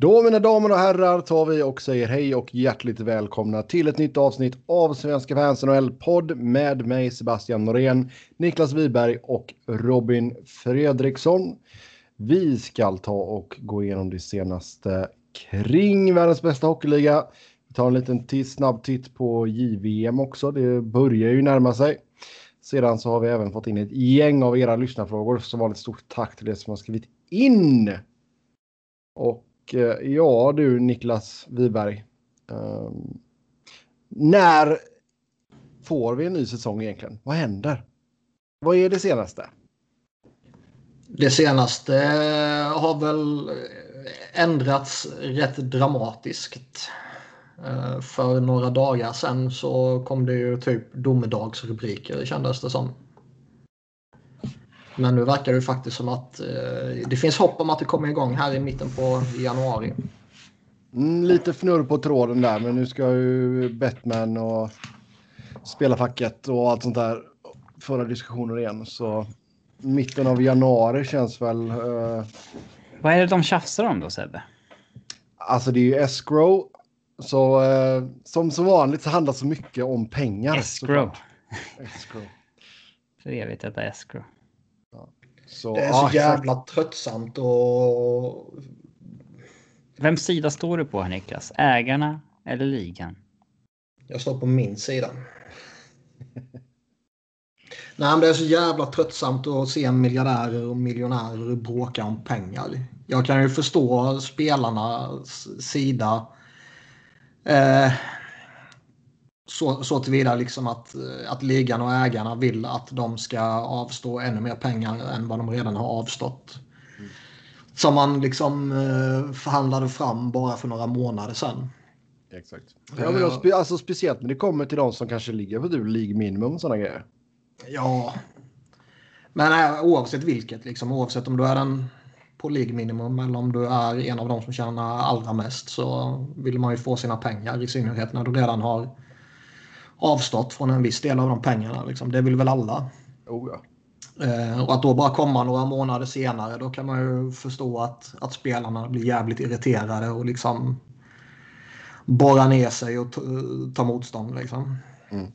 Då mina damer och herrar tar vi och säger hej och hjärtligt välkomna till ett nytt avsnitt av Svenska fans NHL-podd med mig Sebastian Norén, Niklas Wiberg och Robin Fredriksson. Vi ska ta och gå igenom det senaste kring världens bästa hockeyliga. Vi tar en liten snabb titt på JVM också. Det börjar ju närma sig. Sedan så har vi även fått in ett gäng av era lyssnarfrågor. Som vanligt stort tack till er som har skrivit in. Och Eh, ja, du Niklas Wiberg. Um, när får vi en ny säsong egentligen? Vad händer? Vad är det senaste? Det senaste har väl ändrats rätt dramatiskt. Eh, för några dagar sedan så kom det ju typ domedagsrubriker kändes det som. Men nu verkar det faktiskt som att eh, det finns hopp om att det kommer igång här i mitten på januari. Mm, lite fnurr på tråden där, men nu ska ju Batman och spelarfacket och allt sånt där föra diskussioner igen. Så mitten av januari känns väl... Uh... Vad är det de tjafsar om då Sebbe? Alltså det är ju escrow. Så uh, som så vanligt så handlar så mycket om pengar. Escrow. escrow. För evigt detta escrow. Så, det är så ah, jävla exakt. tröttsamt och... Vems sida står du på här Niklas? Ägarna eller ligan? Jag står på min sida. Nej, men det är så jävla tröttsamt att se miljardärer och miljonärer bråka om pengar. Jag kan ju förstå spelarnas sida. Eh, så, så tillvida liksom att, att ligan och ägarna vill att de ska avstå ännu mer pengar än vad de redan har avstått. Mm. Som man liksom eh, förhandlade fram bara för några månader sedan. Exakt. Ja, men spe, alltså, speciellt när det kommer till de som kanske ligger på du League minimum och sådana grejer. Ja. Men äh, oavsett vilket, liksom, oavsett om du är den på League minimum eller om du är en av de som tjänar allra mest så vill man ju få sina pengar i synnerhet när du redan har avstått från en viss del av de pengarna. Liksom. Det vill väl alla. Oh ja. eh, och att då bara komma några månader senare då kan man ju förstå att, att spelarna blir jävligt irriterade och liksom borra ner sig och ta motstånd. Liksom. Mm.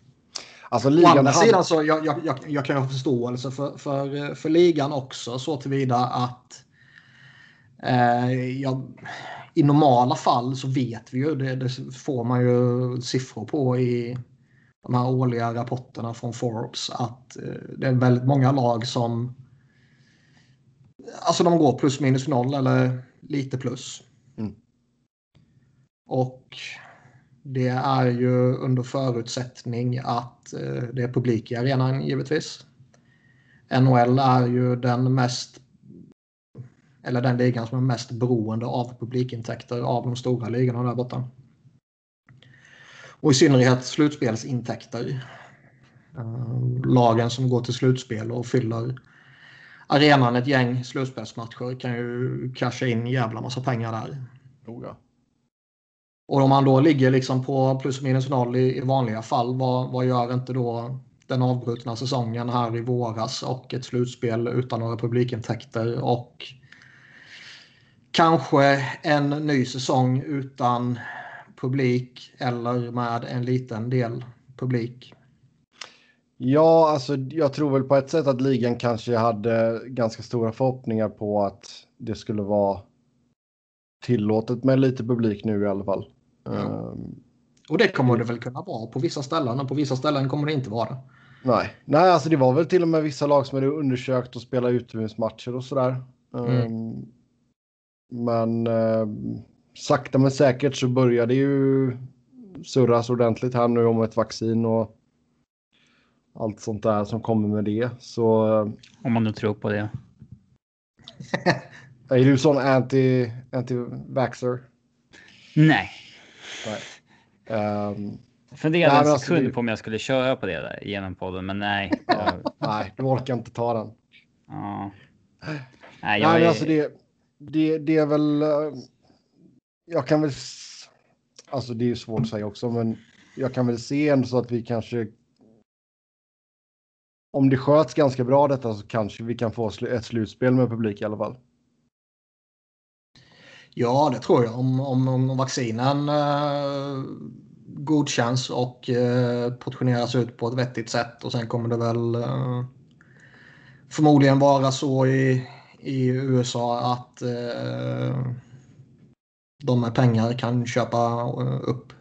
Alltså, Å andra sidan så jag, jag, jag, jag kan ha förståelse för, för, för ligan också så tillvida att eh, jag, i normala fall så vet vi ju, det, det får man ju siffror på i de här årliga rapporterna från Forbes att eh, det är väldigt många lag som alltså de går plus minus noll eller lite plus. Mm. Och det är ju under förutsättning att eh, det är publik i arenan givetvis. NHL är ju den mest eller den ligan som är mest beroende av publikintäkter av de stora ligorna där borta. Och i synnerhet slutspelsintäkter. Uh, lagen som går till slutspel och fyller arenan ett gäng slutspelsmatcher kan ju casha in jävla massa pengar där. Oh ja. Och om man då ligger liksom på plus minus noll i, i vanliga fall, vad, vad gör inte då den avbrutna säsongen här i våras och ett slutspel utan några publikintäkter och kanske en ny säsong utan publik eller med en liten del publik? Ja, alltså jag tror väl på ett sätt att ligan kanske hade ganska stora förhoppningar på att det skulle vara tillåtet med lite publik nu i alla fall. Ja. Um, och det kommer det väl kunna vara på vissa ställen och på vissa ställen kommer det inte vara. Nej, nej, alltså det var väl till och med vissa lag som hade undersökt att spela utomhusmatcher och sådär. Mm. Um, men um, sakta men säkert så börjar det ju surras ordentligt här nu om ett vaccin och allt sånt där som kommer med det. Så... Om man nu tror på det. är du sån anti, anti-vaxxer? Nej. nej. Um, jag funderade en alltså, sekund alltså, på om jag skulle köra på det där genom podden, men nej. Jag... nej, du orkar inte ta den. Ja. Nej, jag nej, är... alltså det, det, det är väl jag kan väl... Alltså det är ju svårt att säga också, men jag kan väl se ändå så att vi kanske... Om det sköts ganska bra detta så kanske vi kan få ett slutspel med publik i alla fall. Ja, det tror jag. Om, om, om vaccinen eh, godkänns och eh, portioneras ut på ett vettigt sätt och sen kommer det väl eh, förmodligen vara så i, i USA att eh, de med pengar kan köpa eh, upp.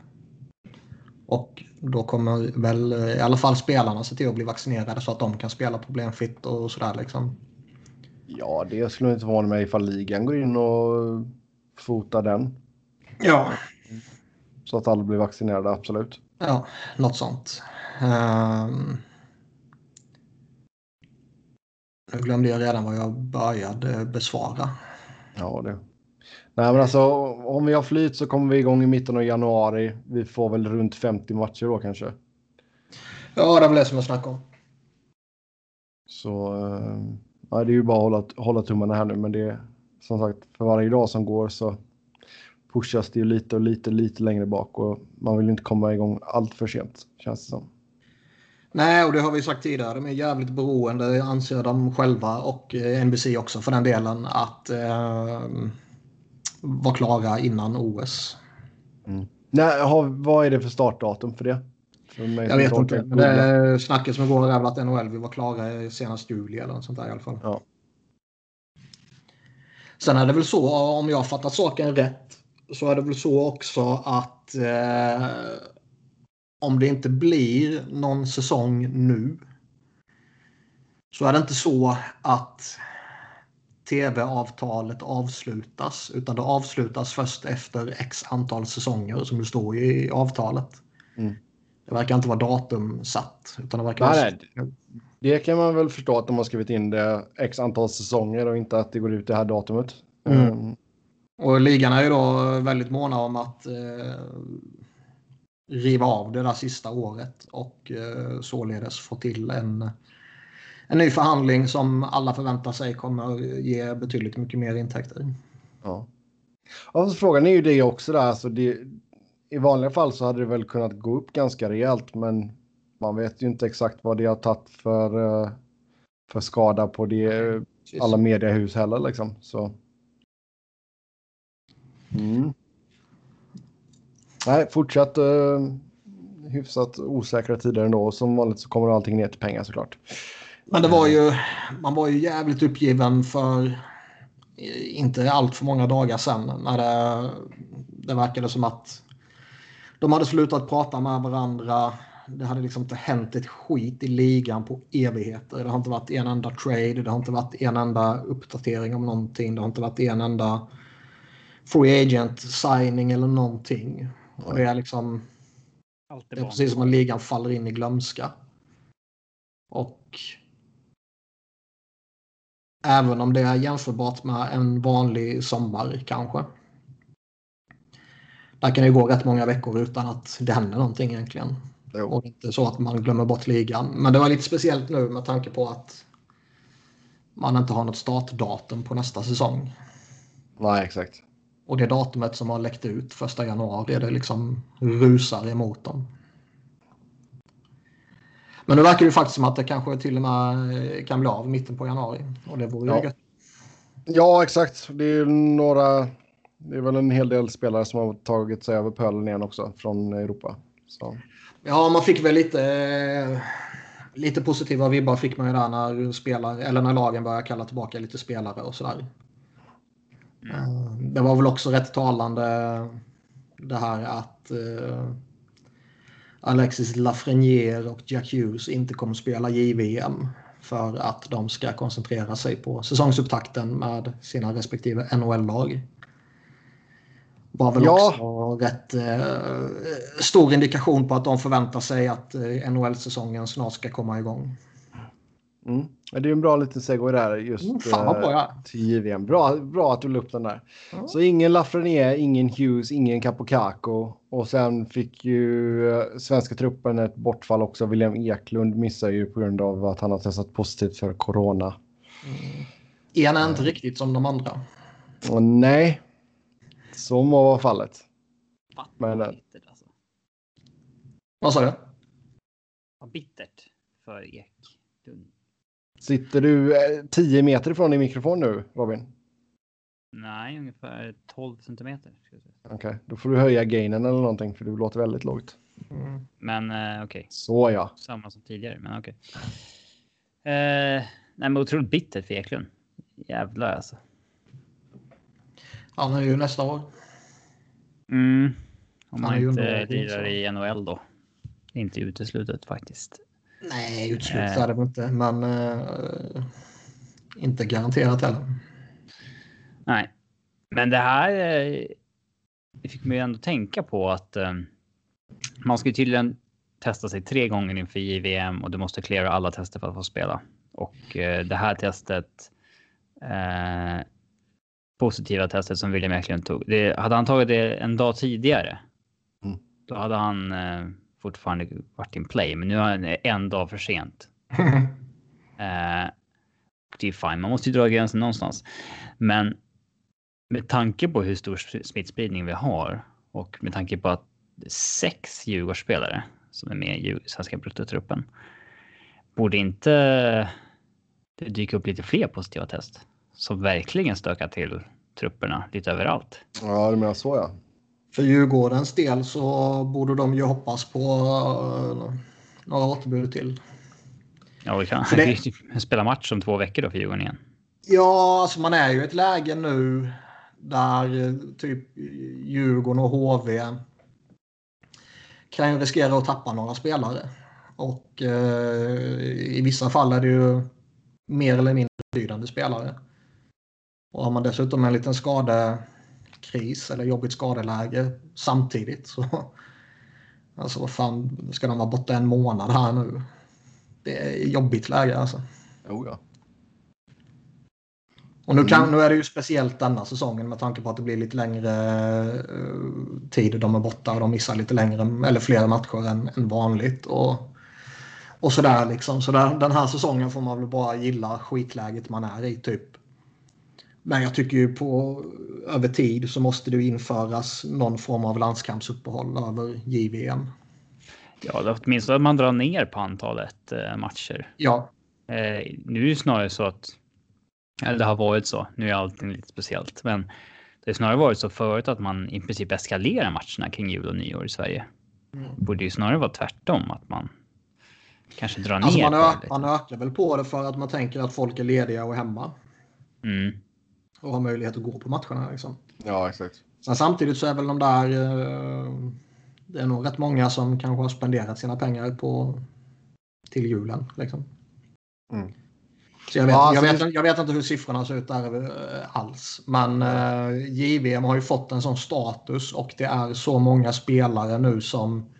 Och då kommer väl i alla fall spelarna se till att bli vaccinerade så att de kan spela problemfritt och sådär liksom. Ja, det skulle inte förvåna mig ifall ligan går in och fotar den. Ja. Så att alla blir vaccinerade, absolut. Ja, något sånt. Um... Nu glömde jag redan vad jag började besvara. Ja, det. Nej, men alltså om vi har flyt så kommer vi igång i mitten av januari. Vi får väl runt 50 matcher då kanske. Ja, det är väl det som jag snackar om. Så eh, ja, det är ju bara att hålla, hålla tummarna här nu, men det är som sagt för varje dag som går så pushas det ju lite och lite, lite längre bak och man vill inte komma igång allt för sent känns det som. Nej, och det har vi sagt tidigare. De är jävligt beroende, anser de själva och eh, NBC också för den delen, att eh, vara klara innan OS. Mm. Nej, har, vad är det för startdatum för det? För jag vet inte. Men det snacket som går är väl att NHL vill vara klara senast juli eller något sånt där i alla fall. Ja. Sen är det väl så, om jag fattat saken rätt, så är det väl så också att eh, om det inte blir någon säsong nu så är det inte så att tv-avtalet avslutas utan det avslutas först efter x antal säsonger som det står i avtalet. Mm. Det verkar inte vara datumsatt. Utan det, verkar nej, vara... det kan man väl förstå att de har skrivit in det x antal säsonger och inte att det går ut det här datumet. Mm. Mm. Och ligan är ju då väldigt måna om att eh, riva av det där sista året och eh, således få till en, en ny förhandling som alla förväntar sig kommer ge betydligt mycket mer intäkter. Ja. Och frågan är ju det också där, alltså det, i vanliga fall så hade det väl kunnat gå upp ganska rejält men man vet ju inte exakt vad det har tagit för, eh, för skada på det, alla mediehus heller liksom. Så. Mm. Nej, fortsatt uh, hyfsat osäkra tider ändå. Som vanligt så kommer allting ner till pengar såklart. Men det var ju, man var ju jävligt uppgiven för eh, inte allt för många dagar sedan när det, det verkade som att de hade slutat prata med varandra. Det hade liksom inte hänt ett skit i ligan på evigheter. Det har inte varit en enda trade, det har inte varit en enda uppdatering om någonting. Det har inte varit en enda free agent signing eller någonting. Och det är liksom... Det är precis som att ligan faller in i glömska. Och även om det är jämförbart med en vanlig sommar kanske. Där kan det gå rätt många veckor utan att det händer någonting egentligen. Jo. Och inte så att man glömmer bort ligan. Men det var lite speciellt nu med tanke på att man inte har något startdatum på nästa säsong. Nej, exakt. Och det datumet som har läckt ut första januari, det liksom rusar emot dem. Men nu verkar det faktiskt som att det kanske till och med kan bli av mitten på januari. Och det vore ja. gött. Ja, exakt. Det är några... Det är väl en hel del spelare som har tagit sig över pölen igen också från Europa. Så. Ja, man fick väl lite, lite positiva vibbar fick man ju där när, spelare, eller när lagen började kalla tillbaka lite spelare och sådär. Mm. Det var väl också rätt talande det här att uh, Alexis Lafreniere och Jack Hughes inte kommer spela JVM för att de ska koncentrera sig på säsongsupptakten med sina respektive NHL-lag. Var väl ja. också rätt uh, stor indikation på att de förväntar sig att uh, NHL-säsongen snart ska komma igång. Mm. Det är en bra liten segway där just mm, fan vad bra, ja. Eh, till JVM. Bra, bra att du la upp den där. Mm. Så ingen Lafreniere, ingen Hughes, ingen Capocacco. Och sen fick ju eh, svenska truppen ett bortfall också. William Eklund missar ju på grund av att han har testat positivt för corona. Mm. En är inte mm. riktigt som de andra. Och nej, så må vara fallet. Men, bittert alltså. Vad sa du? Vad bittert för Ek. Sitter du 10 eh, meter ifrån din mikrofon nu, Robin? Nej, ungefär 12 centimeter. Okej, okay. då får du höja gainen eller någonting för du låter väldigt lågt. Mm. Men uh, okej. Okay. Så ja. Samma som tidigare, men okej. Okay. Uh, nej, men otroligt bittert för Eklund. Jävlar alltså. Han är ju nästa år. Mm. Om man inte lirar i NHL då. Inte uteslutet faktiskt. Nej, uteslutet är det inte, men uh, inte garanterat heller. Nej, men det här uh, det fick mig ändå tänka på att uh, man ska tydligen testa sig tre gånger inför JVM och du måste klara alla tester för att få spela. Och det här testet positiva testet som William Eklund tog. Det, hade han tagit det en dag tidigare, mm. då hade han eh, fortfarande varit in play. Men nu är han en dag för sent. eh, det är fine, man måste ju dra gränsen någonstans. Men med tanke på hur stor smittspridning vi har och med tanke på att sex Djurgårdsspelare som är med i svenska bruttotruppen. Borde inte det dyka upp lite fler positiva test? som verkligen stökar till trupperna lite överallt. Ja, du menar så ja. För Djurgårdens del så borde de ju hoppas på uh, några återbud till. Ja, vi kan det... spela match om två veckor då för Djurgården igen. Ja, alltså man är ju i ett läge nu där eh, typ Djurgården och HV kan ju riskera att tappa några spelare. Och eh, i vissa fall är det ju mer eller mindre betydande spelare. Och har man dessutom en liten skadekris eller jobbigt skadeläge samtidigt så... Alltså vad fan, ska de vara borta en månad här nu? Det är jobbigt läge alltså. Jo, ja. Och nu, kan, mm. nu är det ju speciellt denna säsongen med tanke på att det blir lite längre uh, tid de är borta och de missar lite längre eller fler matcher än, än vanligt. Och, och sådär liksom. Så där, den här säsongen får man väl bara gilla skitläget man är i typ. Men jag tycker ju på över tid så måste det införas någon form av landskampsuppehåll över JVM. Ja, åtminstone att man drar ner på antalet eh, matcher. Ja. Eh, nu är det snarare så att, eller det har varit så, nu är allting lite speciellt, men det har snarare varit så förut att man i princip eskalerar matcherna kring jul och nyår i Sverige. Mm. Det borde ju snarare vara tvärtom, att man kanske drar alltså ner. Man, ök, man ökar väl på det för att man tänker att folk är lediga och hemma. Mm och ha möjlighet att gå på matcherna. Liksom. Ja, exakt. Sen samtidigt så är väl de där... Eh, det är nog rätt många som kanske har spenderat sina pengar på till julen. Liksom. Mm. Så jag, vet, ja, jag, vet, jag vet inte hur siffrorna ser ut där eh, alls. Men eh, JVM har ju fått en sån status och det är så många spelare nu som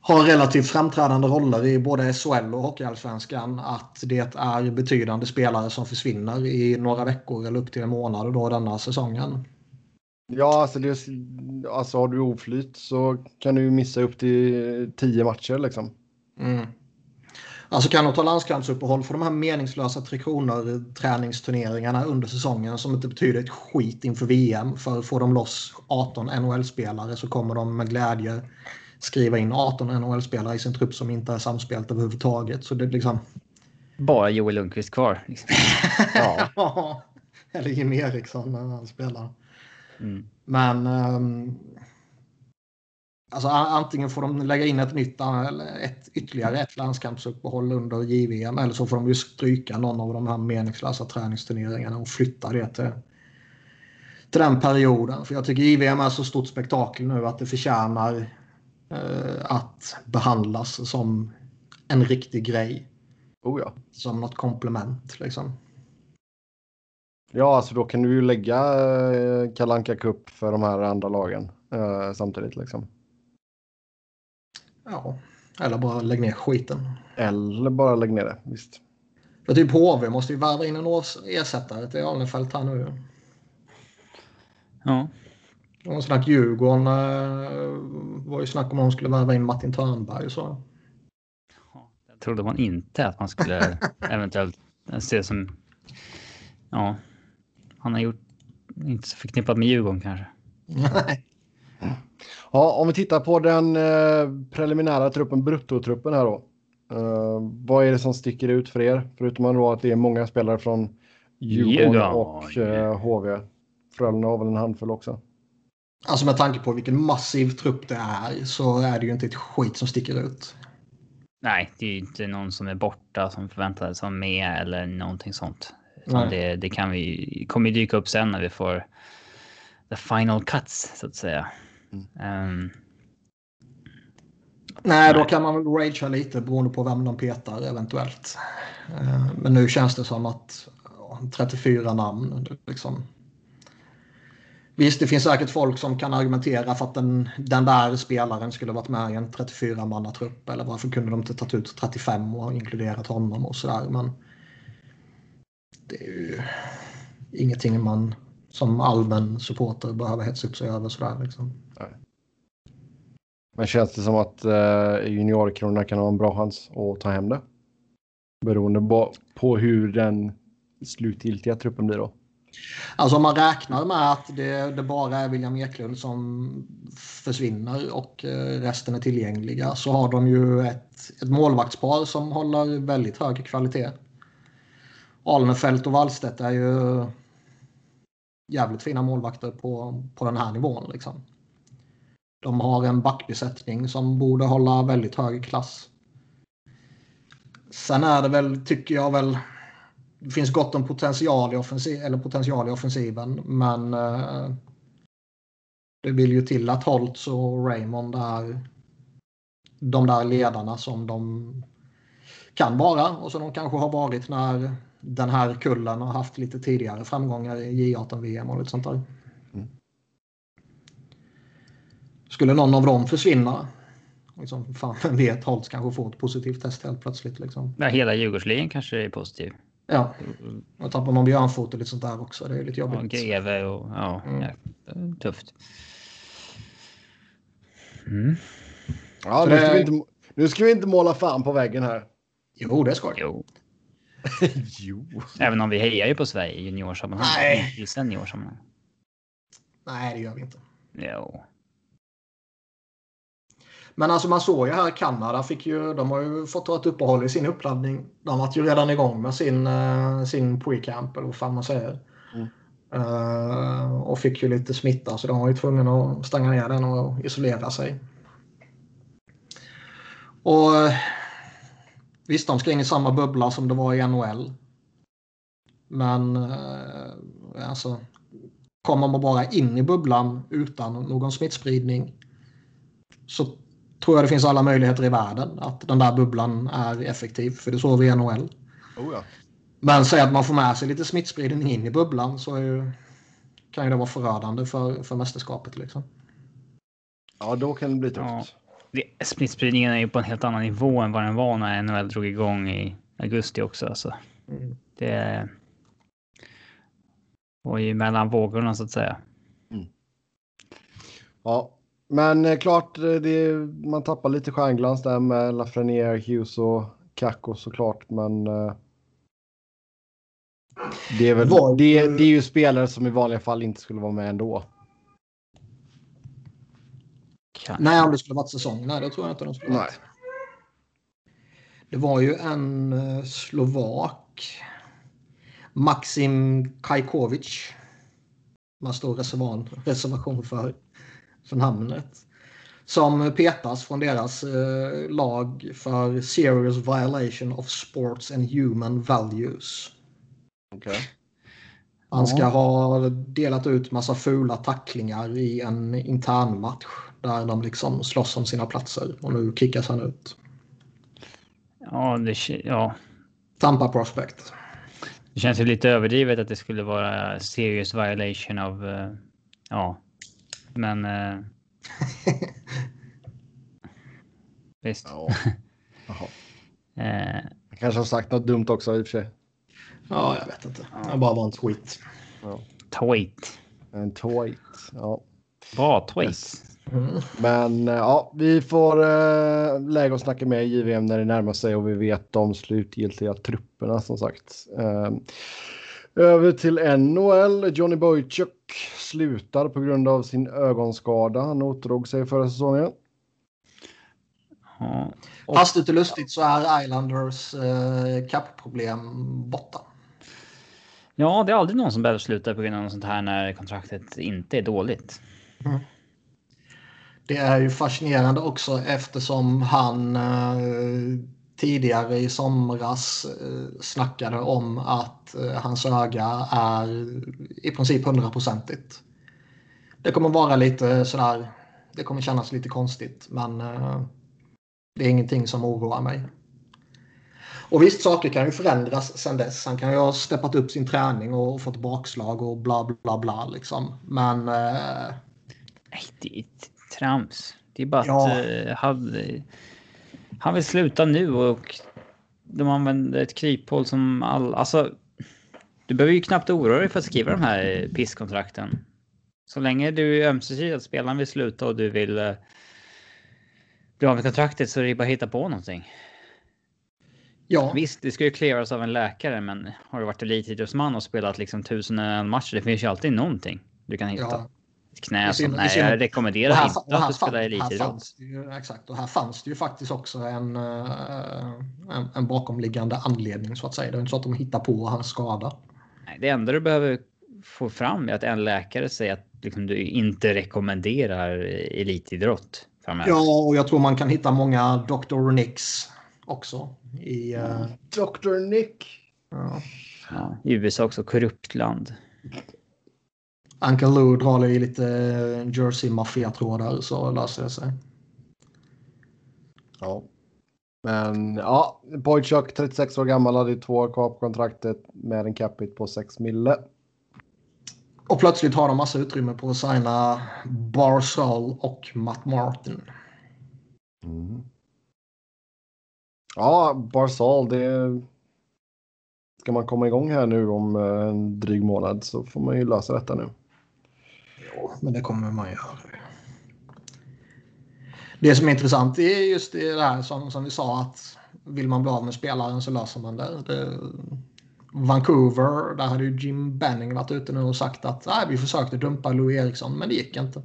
har relativt framträdande roller i både SHL och Hockeyallsvenskan att det är betydande spelare som försvinner i några veckor eller upp till en månad då denna säsongen. Ja, alltså, det, alltså har du oflyt så kan du missa upp till tio matcher liksom. Mm. Alltså kan de ta landskampsuppehåll för de här meningslösa Tre träningsturneringarna under säsongen som inte betyder ett skit inför VM. För får de loss 18 NHL-spelare så kommer de med glädje skriva in 18 NHL-spelare i sin trupp som inte är samspelt överhuvudtaget. Så det är liksom... Bara Joel Lundqvist kvar. ja. Eller Jimmy Eriksson när han spelar. Mm. Men um, alltså, antingen får de lägga in ett nytt eller ett, ytterligare ett landskampsuppehåll under JVM eller så får de ju stryka någon av de här meningslösa träningsturneringarna och flytta det till, till den perioden. För jag tycker JVM är så stort spektakel nu att det förtjänar Eh, att behandlas som en riktig grej. Oh ja. Som något komplement liksom. Ja, alltså då kan du ju lägga eh, Kalanka Cup för de här andra lagen eh, samtidigt liksom. Ja, eller bara lägg ner skiten. Eller bara lägg ner det, visst. För typ HV måste ju värva in en ersättare till Alnefelt här nu. Ja. Det var snack Djurgården. Eh, var ju snack om att de skulle värva in Martin Törnberg och så. Jag trodde man inte att man skulle eventuellt se som... Ja, han har gjort inte så förknippat med Djurgården kanske. Nej. Ja, om vi tittar på den eh, preliminära truppen, bruttotruppen här då. Uh, vad är det som sticker ut för er? Förutom att det är många spelare från Djurgården och eh, HV. Frölunda har väl en handfull också. Alltså med tanke på vilken massiv trupp det är så är det ju inte ett skit som sticker ut. Nej, det är ju inte någon som är borta som förväntades som med eller någonting sånt. Det, det, kan vi, kommer ju dyka upp sen när vi får the final cuts så att säga. Mm. Um, nej, då kan man väl ragea lite beroende på vem de petar eventuellt. Uh, men nu känns det som att 34 namn, liksom. Visst, det finns säkert folk som kan argumentera för att den, den där spelaren skulle varit med i en 34-mannatrupp. Eller varför kunde de inte tagit ut 35 och inkluderat honom och sådär. Men det är ju ingenting man som allmän supporter behöver hetsa upp sig över sådär liksom. Men känns det som att eh, juniorkronorna kan ha en bra chans att ta hem det? Beroende på hur den slutgiltiga truppen blir då? Alltså om man räknar med att det, det, bara är William Eklund som försvinner och eh, resten är tillgängliga så har de ju ett, ett målvaktspar som håller väldigt hög kvalitet. Alnefelt och Wallstedt är ju jävligt fina målvakter på, på den här nivån. Liksom. De har en backbesättning som borde hålla väldigt hög klass. Sen är det väl, tycker jag väl, det finns gott om potential i, offensiv, eller potential i offensiven, men eh, det vill ju till att Holtz och Raymond är de där ledarna som de kan vara och som de kanske har varit när den här kullen har haft lite tidigare framgångar i J18-VM och lite sånt där. Mm. Skulle någon av dem försvinna, liksom, fan, vem vet, Holtz kanske får ett positivt test helt plötsligt. Liksom. Ja, hela Djurgårdsligan kanske är positiv. Ja, och tappar man björnfot och lite sånt där också. Det är lite jobbigt. Ja, greve och ja, mm. ja tufft. Mm. Ja, nu ska, vi inte, nu ska vi inte måla fan på väggen här. Jo, det ska vi. Jo. jo. Även om vi hejar ju på Sverige i juniorsammanhang. Nej. I seniorsammanhang. Nej, det gör vi inte. Jo. Men alltså man såg ju här Kanada fick ju, de har ju fått ta ett uppehåll i sin uppladdning. De var ju redan igång med sin, uh, sin pre-camp eller vad fan man säger. Mm. Uh, och fick ju lite smitta så de var ju tvungna att stänga ner den och isolera sig. Och Visst, de ska in i samma bubbla som det var i NHL. Men uh, alltså, kommer man bara in i bubblan utan någon smittspridning så tror jag det finns alla möjligheter i världen att den där bubblan är effektiv. För det såg vi i NHL. Oh ja. Men säg att man får med sig lite smittspridning in i bubblan så ju, kan ju det vara förödande för, för mästerskapet. Liksom. Ja, då kan det bli tufft. Ja. Smittspridningen är ju på en helt annan nivå än vad den var när NHL drog igång i augusti också. Alltså. Mm. Det var ju mellan vågorna så att säga. Mm. Ja, men eh, klart, eh, det, man tappar lite stjärnglans där med Lafreniere, Hughes och Kakko såklart. Men eh, det är, väl, Var, det, det, är ju spelare som i vanliga fall inte skulle vara med ändå. Nej, om det skulle varit säsong. Nej, det tror jag inte de skulle varit. Det var ju en slovak. Maxim Kajkovic. Man står reservation för för namnet. Som petas från deras eh, lag för serious violation of sports and human values. Okay. Han ska ha delat ut massa fula tacklingar i en intern match där de liksom slåss om sina platser och nu kickas han ut. Ja, det, ja. Tampa Prospect. Det känns ju lite överdrivet att det skulle vara serious violation of uh, ja, men... Eh... Visst. Ja. eh... Jag kanske har sagt något dumt också i och för sig. Ja, jag vet inte. Ja. Jag bara var en tweet. Ja. Tweet. En tweet. Ja. Bra tweet. Yes. Mm. Men eh, ja, vi får äh, lägga och snacka med JVM när det närmar sig och vi vet de slutgiltiga trupperna som sagt. Äh, över till NHL. Johnny Boychuk slutar på grund av sin ögonskada. Han återdrog sig förra säsongen. Ja. Och... Hastigt och lustigt så är Islanders eh, kappproblem borta. Ja, det är aldrig någon som behöver sluta på grund av något sånt här när kontraktet inte är dåligt. Mm. Det är ju fascinerande också eftersom han eh, tidigare i somras eh, snackade om att eh, hans öga är i princip hundraprocentigt. Det kommer vara lite sådär. Det kommer kännas lite konstigt, men eh, det är ingenting som oroar mig. Och visst, saker kan ju förändras sen dess. Han kan ju ha steppat upp sin träning och fått bakslag och bla bla bla liksom. Men... Eh... Nej, det är trams. Det är bara ja. att uh, han, vill sluta nu och de använder ett kryphål som all... Alltså, du behöver ju knappt oroa dig för att skriva de här pisskontrakten. Så länge du är ömsesidigt att spelaren vill sluta och du vill uh, bli av med kontraktet så är det bara att hitta på någonting. Ja. Visst, det ska ju clearas av en läkare, men har du varit elitidrottsman och spelat liksom tusen matcher, det finns ju alltid någonting du kan hitta. Ja. Knä som, nej, jag rekommenderar här, inte att du spelar elitidrott. Exakt, och här fanns det ju faktiskt också en, eh, en, en bakomliggande anledning så att säga. Det är inte så att de hittar på hans skada. Nej, det enda du behöver få fram är att en läkare säger att liksom, du inte rekommenderar elitidrott. Framöver. Ja, och jag tror man kan hitta många Dr. Nicks också. I, uh... Eh, Dr. Nick. Ja. ja. I USA också korrupt land. Uncle Lou drar i lite Jersey maffiatrådar så löser det sig. Ja. Men ja, Boychuk 36 år gammal hade två år kvar på kontraktet med en capita på 6 mille. Och plötsligt har de massa utrymme på att signa Barsal och Matt Martin. Mm. Ja, Barsal, det... Ska man komma igång här nu om eh, en dryg månad så får man ju lösa detta nu. Ja, men det kommer man göra. Det som är intressant är just det här som, som vi sa att vill man bli av med spelaren så löser man det. det Vancouver, där hade ju Jim Benning varit ute nu och sagt att Nej, vi försökte dumpa Louis Eriksson men det gick inte.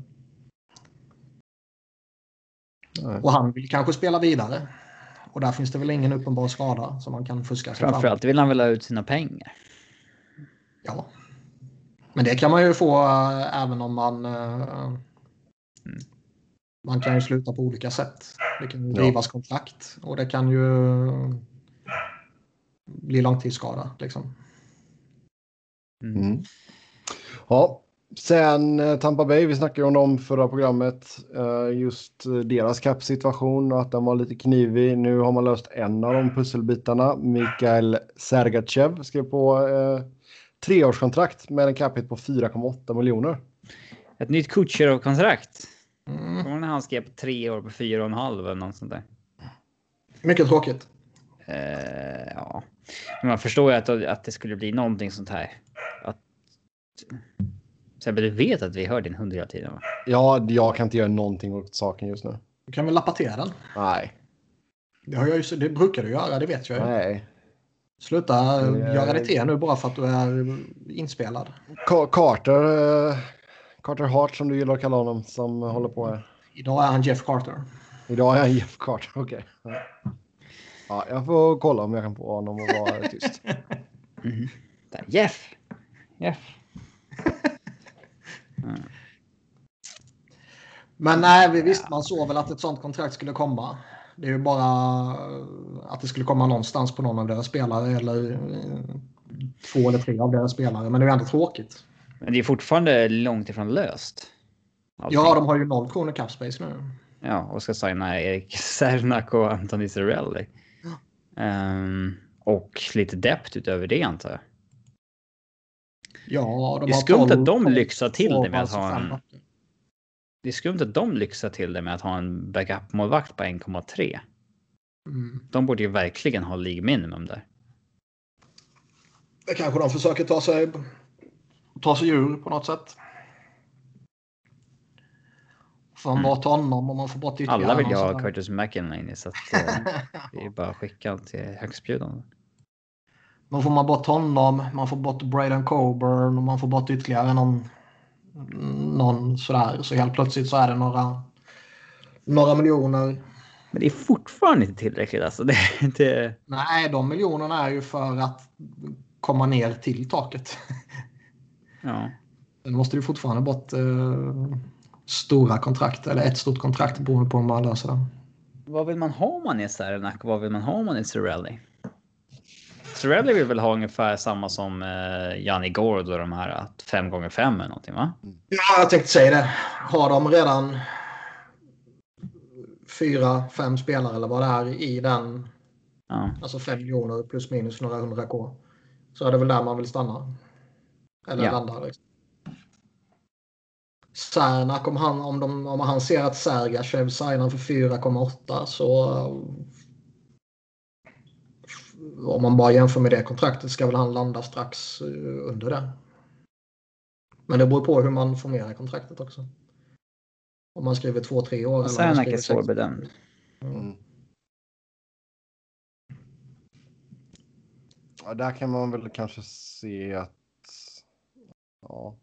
Nej. Och han vill kanske spela vidare. Och där finns det väl ingen uppenbar skada som man kan fuska sig Framförallt vill han väl ha ut sina pengar. Ja. Men det kan man ju få äh, även om man... Äh. Man kan ju sluta på olika sätt. Det kan ju drivas ja. kontrakt och det kan ju bli långtidsskada. Liksom. Mm. mm. Ja, sen eh, Tampa Bay, vi snackade om dem förra programmet. Eh, just deras kappsituation och att den var lite knivig. Nu har man löst en av de pusselbitarna. Mikael Sergachev skrev på eh, treårskontrakt med en capita på 4,8 miljoner. Ett nytt Kutjerov-kontrakt. Mm. Kommer när han skrev på tre år på 4,5 eller något sånt där. Mycket tråkigt. Uh, ja, men man förstår ju att, att det skulle bli någonting sånt här. Att... Sebbe, du vet att vi hör din hund hela tiden va? Ja, jag kan inte göra någonting åt saken just nu. Du kan väl lappa till den? Nej. Det, har jag ju, det brukar du göra, det vet jag ju. Nej. Sluta det... göra det till nu bara för att du är inspelad. Carter, uh, Carter Hart som du gillar att kalla honom, som håller på här. Idag är han Jeff Carter. Idag är han Jeff Carter, okej. Okay. Ja, jag får kolla om jag kan få honom att vara tyst. Mm. Jeff! Jeff! Mm. Men nej, visst man såg väl att ett sånt kontrakt skulle komma. Det är ju bara att det skulle komma någonstans på någon av deras spelare eller eh, två eller tre av deras spelare. Men det är ju ändå tråkigt. Men det är fortfarande långt ifrån löst. Allting. Ja, de har ju noll kronor cap space nu. Ja, och ska signa Erik Sernak och Anthony Cirelli. Um, och lite depth utöver det antar jag. Ja, de det är skumt att de lyxar till det med att ha en... Det är skumt att de lyxar till det med att ha en backup-målvakt på 1,3. Mm. De borde ju verkligen ha League minimum där. Det kanske de försöker ta sig, ta sig ur på något sätt. Får man mm. bort honom och man får bort ytterligare Alla vill ju ha Curtis McInerney så att eh, det är bara att skicka honom till högstbjudande. Men får man bort honom, man får bort Braden Coburn och man får bort ytterligare någon, någon sådär. Så helt plötsligt så är det några, några miljoner. Men det är fortfarande inte tillräckligt alltså. Det, det... Nej, de miljonerna är ju för att komma ner till taket. Ja. Sen måste du fortfarande bort eh, stora kontrakt, eller ett stort kontrakt beroende på hur man löser det. Vad vill man ha om man är Saranac och vad vill man ha om man är Cirelli? Cirelli vill väl ha ungefär samma som eh, Janni Gård och de här 5 gånger 5 eller någonting va? Ja, jag tänkte säga det. Har de redan fyra, fem spelare eller vad det är i den, Ja. alltså fem miljoner plus minus några hundra K, så är det väl där man vill stanna. Eller Ja. landa. Liksom. Särnak, om han, om, de, om han ser att Sergachev signar för 4,8 så om man bara jämför med det kontraktet ska väl han landa strax eh, under det. Men det beror på hur man formerar kontraktet också. Om man skriver två, tre år. skriver är svårbedömd. Mm. Ja, där kan man väl kanske se att... Ja.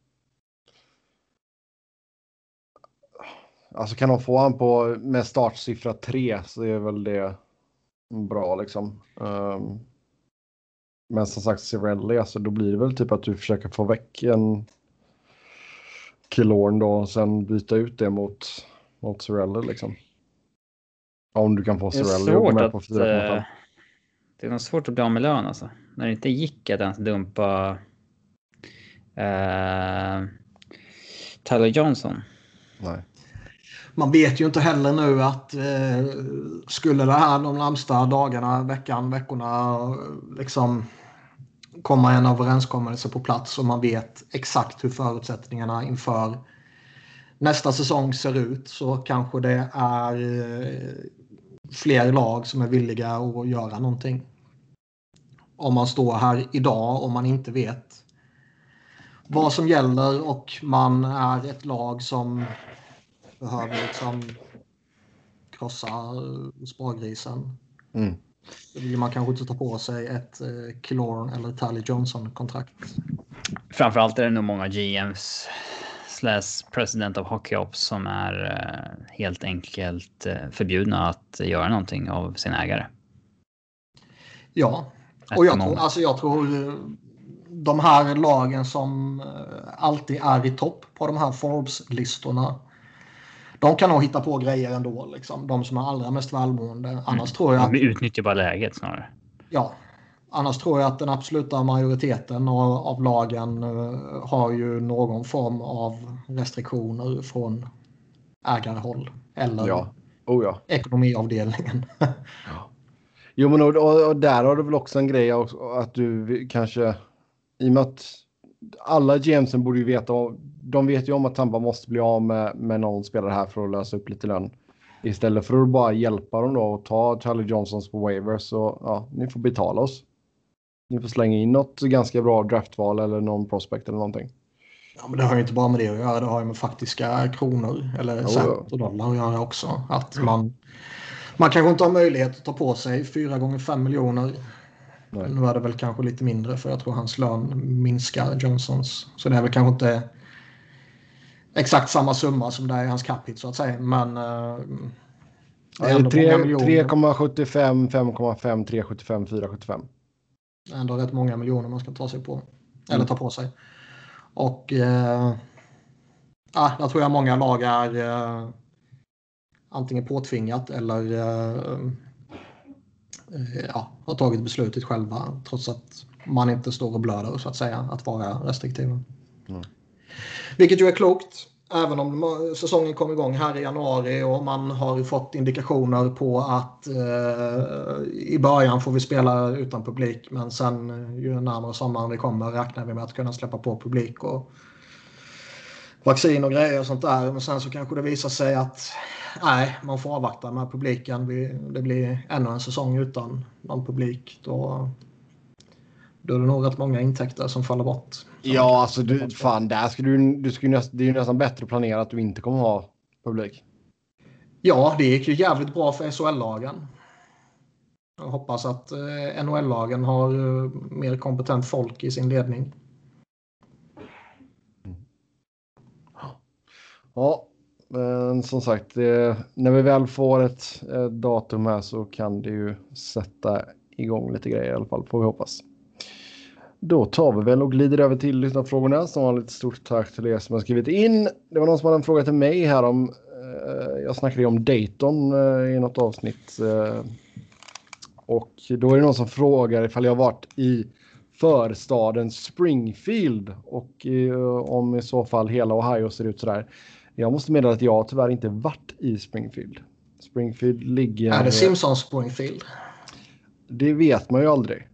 Alltså kan de få han på med startsiffra 3 så är väl det bra liksom. Ehm, men som sagt Cirelli, alltså då blir det väl typ att du försöker få väck en Killorn då och sen byta ut det mot, mot Cirelli liksom. Om du kan få Cirelli att gå med på att... 4,5. Eh, det är nog svårt att bli av med lön alltså. När det inte gick att ens dumpa eh, Tyler Johnson. Nej. Man vet ju inte heller nu att eh, skulle det här de närmsta dagarna, veckan, veckorna liksom komma en överenskommelse på plats och man vet exakt hur förutsättningarna inför nästa säsong ser ut så kanske det är eh, fler lag som är villiga att göra någonting. Om man står här idag och man inte vet vad som gäller och man är ett lag som behöver liksom krossa spargrisen. Mm. Då vill man kanske inte ta på sig ett eh, Killorn eller Tally Johnson-kontrakt. Framförallt är det nog många GMs slash president of hockey ops som är eh, helt enkelt eh, förbjudna att göra någonting av sin ägare. Ja, och jag tror, alltså jag tror eh, de här lagen som eh, alltid är i topp på de här Forbes-listorna. De kan nog hitta på grejer ändå. Liksom. De som är allra mest välmående. Annars tror jag att De utnyttjar bara läget snarare. Ja, annars tror jag att den absoluta majoriteten av, av lagen eh, har ju någon form av restriktioner från ägarhåll eller Ja. Oh ja. ekonomiavdelningen. Jo, men och, och, och där har du väl också en grej också, att du kanske i och med att alla GMsen borde ju veta, de vet ju om att Tampa måste bli av med, med någon spelare här för att lösa upp lite lön. Istället för att bara hjälpa dem då och ta Charlie Johnsons på waivers så ja, ni får betala oss. Ni får slänga in något ganska bra draftval eller någon prospect eller någonting. Ja, men det har ju inte bara med det att göra. Det har ju med faktiska kronor eller cent och dollar att göra också. Att man, man kanske inte har möjlighet att ta på sig 4 gånger 5 miljoner. Nej. Nu är det väl kanske lite mindre för jag tror hans lön minskar Johnsons. Så det är väl kanske inte exakt samma summa som det är i hans cap hit så att säga. Men eh, det är ändå tre- många miljoner. 3,75, 5,5, 3,75, 4,75. Det är ändå rätt många miljoner man ska ta sig på. Eller ta på sig. Och eh, ja, jag tror jag många lag är eh, antingen påtvingat eller eh, ja, har tagit beslutet själva trots att man inte står och blöder så att säga att vara restriktiva. Mm. Vilket ju är klokt. Även om säsongen kom igång här i januari och man har fått indikationer på att eh, i början får vi spela utan publik men sen eh, ju närmare sommaren vi kommer räknar vi med att kunna släppa på publik och vaccin och grejer och sånt där. Men sen så kanske det visar sig att nej, man får avvakta med publiken. Det blir ännu en säsong utan någon publik. Då, då är det nog rätt många intäkter som faller bort. Ja, alltså du, fan, där skulle du, du skulle det är ju nästan bättre att planera att du inte kommer ha publik. Ja, det gick ju jävligt bra för SHL-lagen. Jag hoppas att eh, NHL-lagen har eh, mer kompetent folk i sin ledning. Ja, men som sagt, när vi väl får ett, datum här så kan det ju sätta igång lite grejer i alla fall, får vi hoppas. Då tar vi väl och glider över till lyssnarfrågorna. Som vanligt stort tack till er som har skrivit in. Det var någon som hade en fråga till mig här om. Eh, jag snackade ju om Dayton eh, i något avsnitt. Eh, och då är det någon som frågar ifall jag varit i förstaden Springfield och eh, om i så fall hela Ohio ser ut så där. Jag måste meddela att jag tyvärr inte varit i Springfield. Springfield ligger... Är det Simpsons Springfield? Det vet man ju aldrig.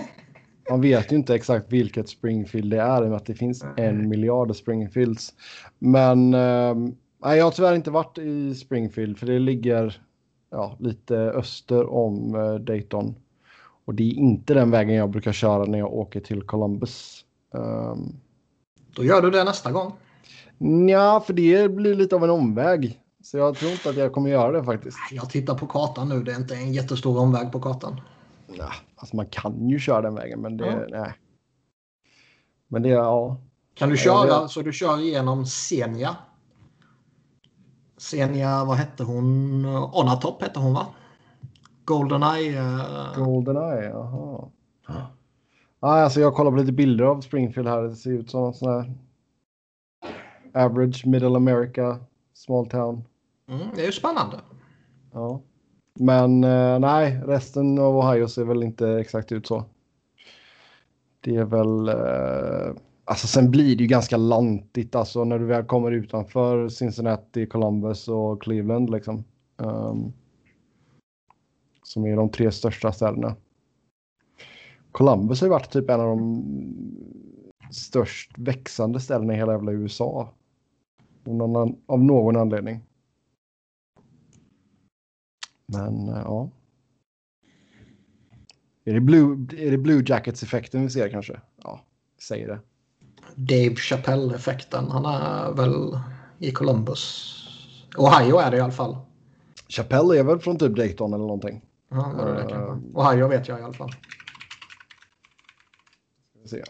Man vet ju inte exakt vilket Springfield det är med att det finns en miljard Springfields. Men eh, nej, jag har tyvärr inte varit i Springfield för det ligger ja, lite öster om eh, Dayton. Och det är inte den vägen jag brukar köra när jag åker till Columbus. Um, Då gör du det nästa gång. Ja, för det blir lite av en omväg. Så jag tror inte att jag kommer göra det faktiskt. Jag tittar på kartan nu. Det är inte en jättestor omväg på kartan. Ja, alltså man kan ju köra den vägen, men det... Ja. Nej. Men det, ja. Kan du köra vet. så du kör igenom Senja? Senja, vad hette hon? Onatop hette hon va? Goldeneye. eh, Goldeneye, jaha. Ja, alltså jag kollar på lite bilder av Springfield här. Det ser ut som en sån här average middle America small town. Mm, det är ju spännande. Ja. Men eh, nej, resten av Ohio ser väl inte exakt ut så. Det är väl... Eh, alltså sen blir det ju ganska lantigt alltså när du väl kommer utanför Cincinnati, Columbus och Cleveland liksom. Ehm, som är de tre största städerna. Columbus har ju varit typ en av de störst växande städerna i hela jävla USA. Någon, av någon anledning. Men eh, ja. Är det Blue, är det Blue Jackets-effekten vi ser kanske? Ja, säg det. Dave Chappelle-effekten. Han är väl i Columbus. Ohio är det i alla fall. Chappelle är väl från typ Dayton eller någonting. Ja, det är det kanske. Ohio vet jag i alla fall. Ska vi se.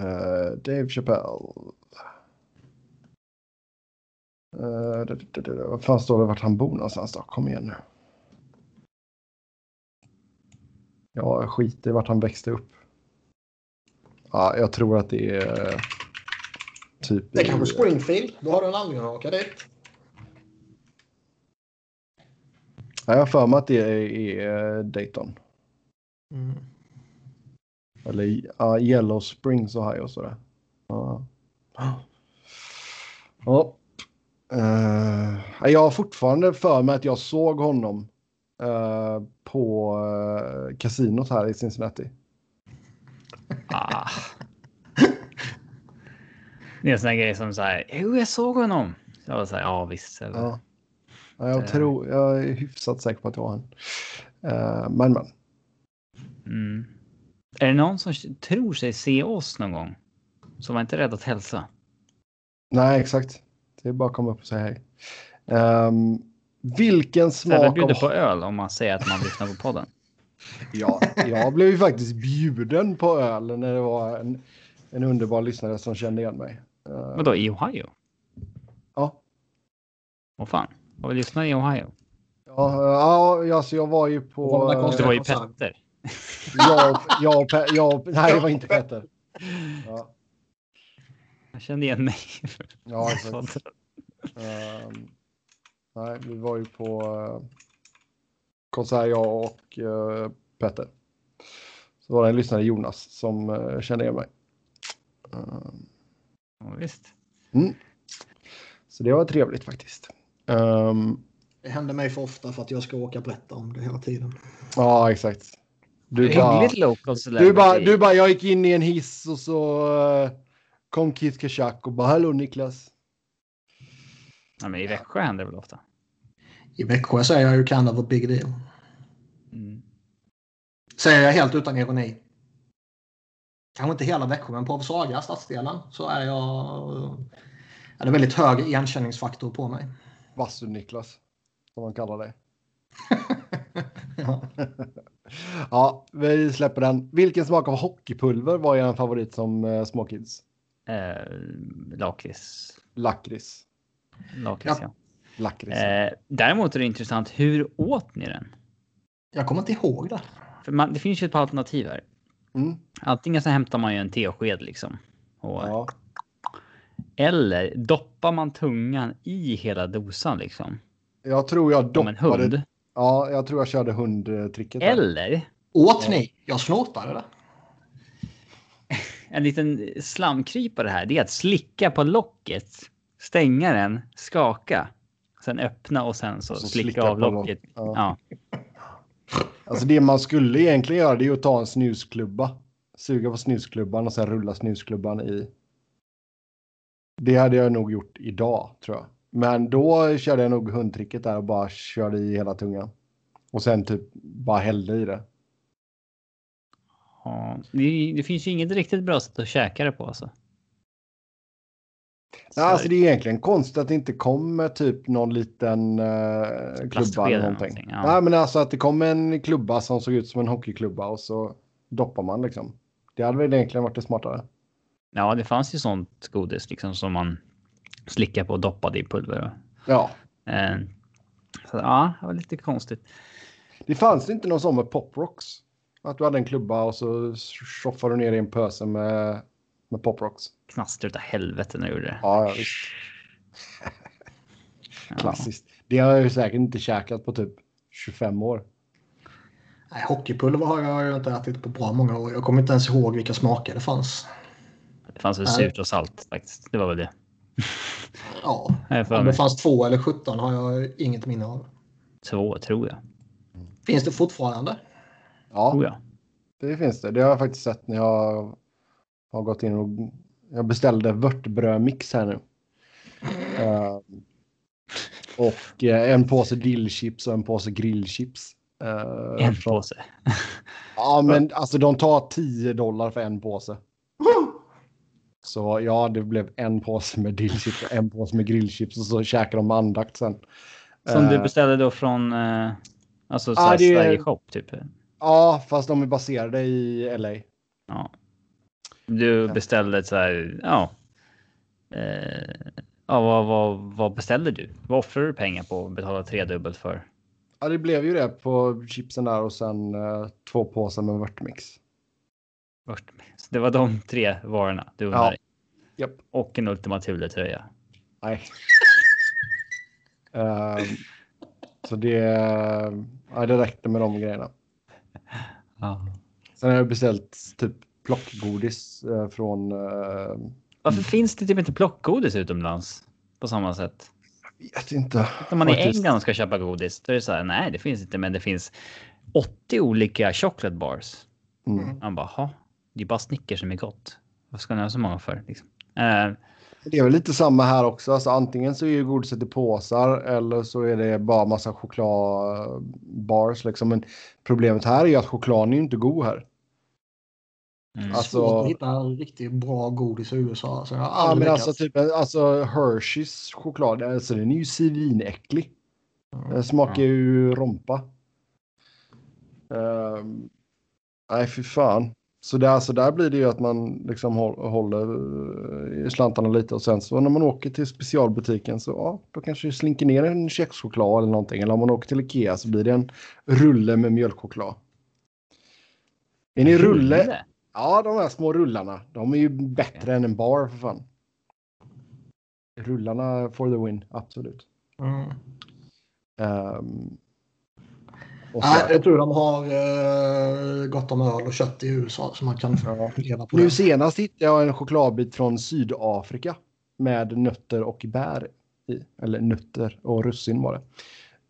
Eh, Dave Chappelle. Uh, det, det, det, vad fan står det vart han bor någonstans då? Kom igen nu. Ja, skit i vart han växte upp. Ja, jag tror att det är eh, typ... Det är i- kanske Springfield. Då har du en anledning att åka dit. Ja, jag har för mig att det är, är Dayton. Mm. Eller ja, Yellow Springs Ohio sådär. Ja. Ja. Eh, jag har fortfarande för mig att jag såg honom eh, på uh, kasinot här i Cincinnati. Ah. Det är en sån här grej som så här. Jo, jag såg honom. Jag var så här, ja visst. Eller, Ja. Ja, jag, tror, jag är hyfsat säker på att det var han. Eh, men men. Mm. Är det någon som tror sig se oss någon gång? Som var inte rädd att hälsa? Nej, exakt. Det är bara att komma upp och säga hej. Ehm, vilken Så jag smak bjuder av... på öl om man säger att man lyssnar på podden. Ja, jag blev ju faktiskt bjuden på öl när det var en, en underbar lyssnare som kände igen mig. Eh, Vadå, i Ohio? Ja. Vad fan? Har vi lyssnat i Ohio? Ja, ja alltså jag var ju på... Det eh? Det var ju. Petter. Jag, jag, jag, och- nej, det var inte Petter. Ja, Jag kände igen mig. ja exakt. Ehm, nej, vi var ju på uh, konsert, jag och eh, Petter. Så var det en lyssnare, Jonas, som eh, kände igen mig. Ehm, Ja, visst. mm. Så det var trevligt faktiskt. Ehm, Det händer mig för ofta för att jag ska åka berätta om det hela tiden. ja, exakt. Du bara, du, bara, du bara, jag gick in i en hiss och så kom Keith Kachak och bara, hallå Niklas. Ja, men I Växjö händer det väl ofta? I Växjö säger jag ju kind of a big deal. Mm. Säger jag helt utan ironi. Kanske inte hela Växjö, men på Saga, stadsdelen, så är jag... Är det väldigt hög igenkänningsfaktor på mig. Vassu-Niklas, som man kallar dig. Ja. Ja, vi släpper den. Vilken smak av hockeypulver var er favorit som uh, småkids? Eh, lakrits. Lakrits. Lakrits, Ja. ja. Lakrits. Eh, däremot är det intressant. Hur åt ni den? Jag kommer inte ihåg det. För man, det finns ju ett par alternativ här. Mm. Antingen så hämtar man ju en tesked liksom. Och, Ja. Eller doppar man tungan i hela dosan liksom. Jag tror jag Som en doppade... hund. Ja, jag tror jag körde hundtricket. Eller Åt ni? Jag snortade det. En liten slamkrypare här. Det är att slicka på locket. Stänga den, skaka. Sen öppna och sen så, så slicka, slicka av locket. lock- ja. Ja. Alltså det man skulle egentligen göra det är att ta en snusklubba. Suga på snusklubban och sen rulla snusklubban i. Det hade jag nog gjort idag tror jag. Men då körde jag nog hundtricket där och bara körde i hela tungan. Och sen typ bara hällde i det. Ja, det, det finns ju inget riktigt bra sätt att käka det på alltså. Nej, alltså det är egentligen konstigt att det inte kommer typ någon liten uh, klubba eller någonting. någonting, ja. Nej, men alltså att det kom en klubba som såg ut som en hockeyklubba och så doppar man liksom. Det hade väl egentligen varit det smartare. Ja, det fanns ju sånt godis liksom som man slickade på och doppade i pulver. Ja, Eh, så, ja, det var lite konstigt. det fanns inte någon sån med poprocks. Att du hade en klubba och så tjoffade du ner i en pöse med, med poprocks. Knaster utav helvete när du gjorde det. Ja, ja visst. Ja. Klassiskt. Det har jag ju säkert inte käkat på typ 25 år. Nej, hockeypulver har jag ju inte ätit på bra många år. Jag kommer inte ens ihåg vilka smaker det fanns. Det fanns väl Nej. surt och salt faktiskt. Det var väl det. Ja, om det fanns två eller 17 har jag inget minne av. Två tror jag. Finns det fortfarande? Ja, Tror jag. det finns det. Det har jag faktiskt sett när jag har gått in och jag beställde vörtbrödmix här nu. Eh, och eh, en påse dillchips och en påse grillchips. Eh, En från- påse. Ja, men alltså de tar 10 dollar för en påse. Så ja, det blev en påse med dillchips och en påse med grillchips och så käkar de andakt sen. Som du beställde då från alltså ja, det Sverige Shop typ. Ja, fast de är baserade i LA. Ja. Du beställde så här, ja. Eh, ja, vad, vad, vad beställde du? Vad offrar du pengar på att betala tredubbelt för? Ja, det blev ju det på chipsen där och sen eh, två påsar med vörtmix. Så det var de tre varorna du Ja. undrade. Japp. Och en Ultima Thule-tröja. Nej. Ehm, så det, ja, det räckte med de grejerna. Ja. Sen har jag beställt typ plockgodis eh, från... eh, Varför finns det typ inte plockgodis utomlands på samma sätt? vet inte. När man i Faktiskt. England och ska köpa godis, då är det så här, nej det finns inte, men det finns 80 olika chocolate bars. Mm. Man bara, ha, det är bara Snickers som är gott. Vad ska ni ha så många för? Liksom? Eh, Det är väl lite samma här också. Alltså, antingen så är ju godiset i påsar eller så är det bara massa chokladbars. Liksom. Men problemet här är ju att chokladen är ju inte god här. mm. Alltså- Svårt att hitta riktigt bra godis i USA. Alltså, jag har Ja, men alltså, typ, alltså Hershey's choklad, alltså, den är ju svinäcklig. Den smakar ju rompa. Ehm, nej, fy fan. Så där, alltså, där blir det ju att man liksom hå- håller eh, i slantarna lite och sen så när man åker till specialbutiken så ja, då kanske det slinker ner en kexchoklad eller någonting. Eller om man åker till Ikea så blir det en rulle med mjölkchoklad. Är ni rulle? Ja, de här små rullarna. De är ju bättre än en bar för fan. Rullarna for the win, absolut. Mm. Så, Nej, jag tror de har eh, gott om öl och kött i USA så man kan Ja. leva på nu det. senast hittade jag en chokladbit från Sydafrika med nötter och bär i. Eller nötter och russin var det.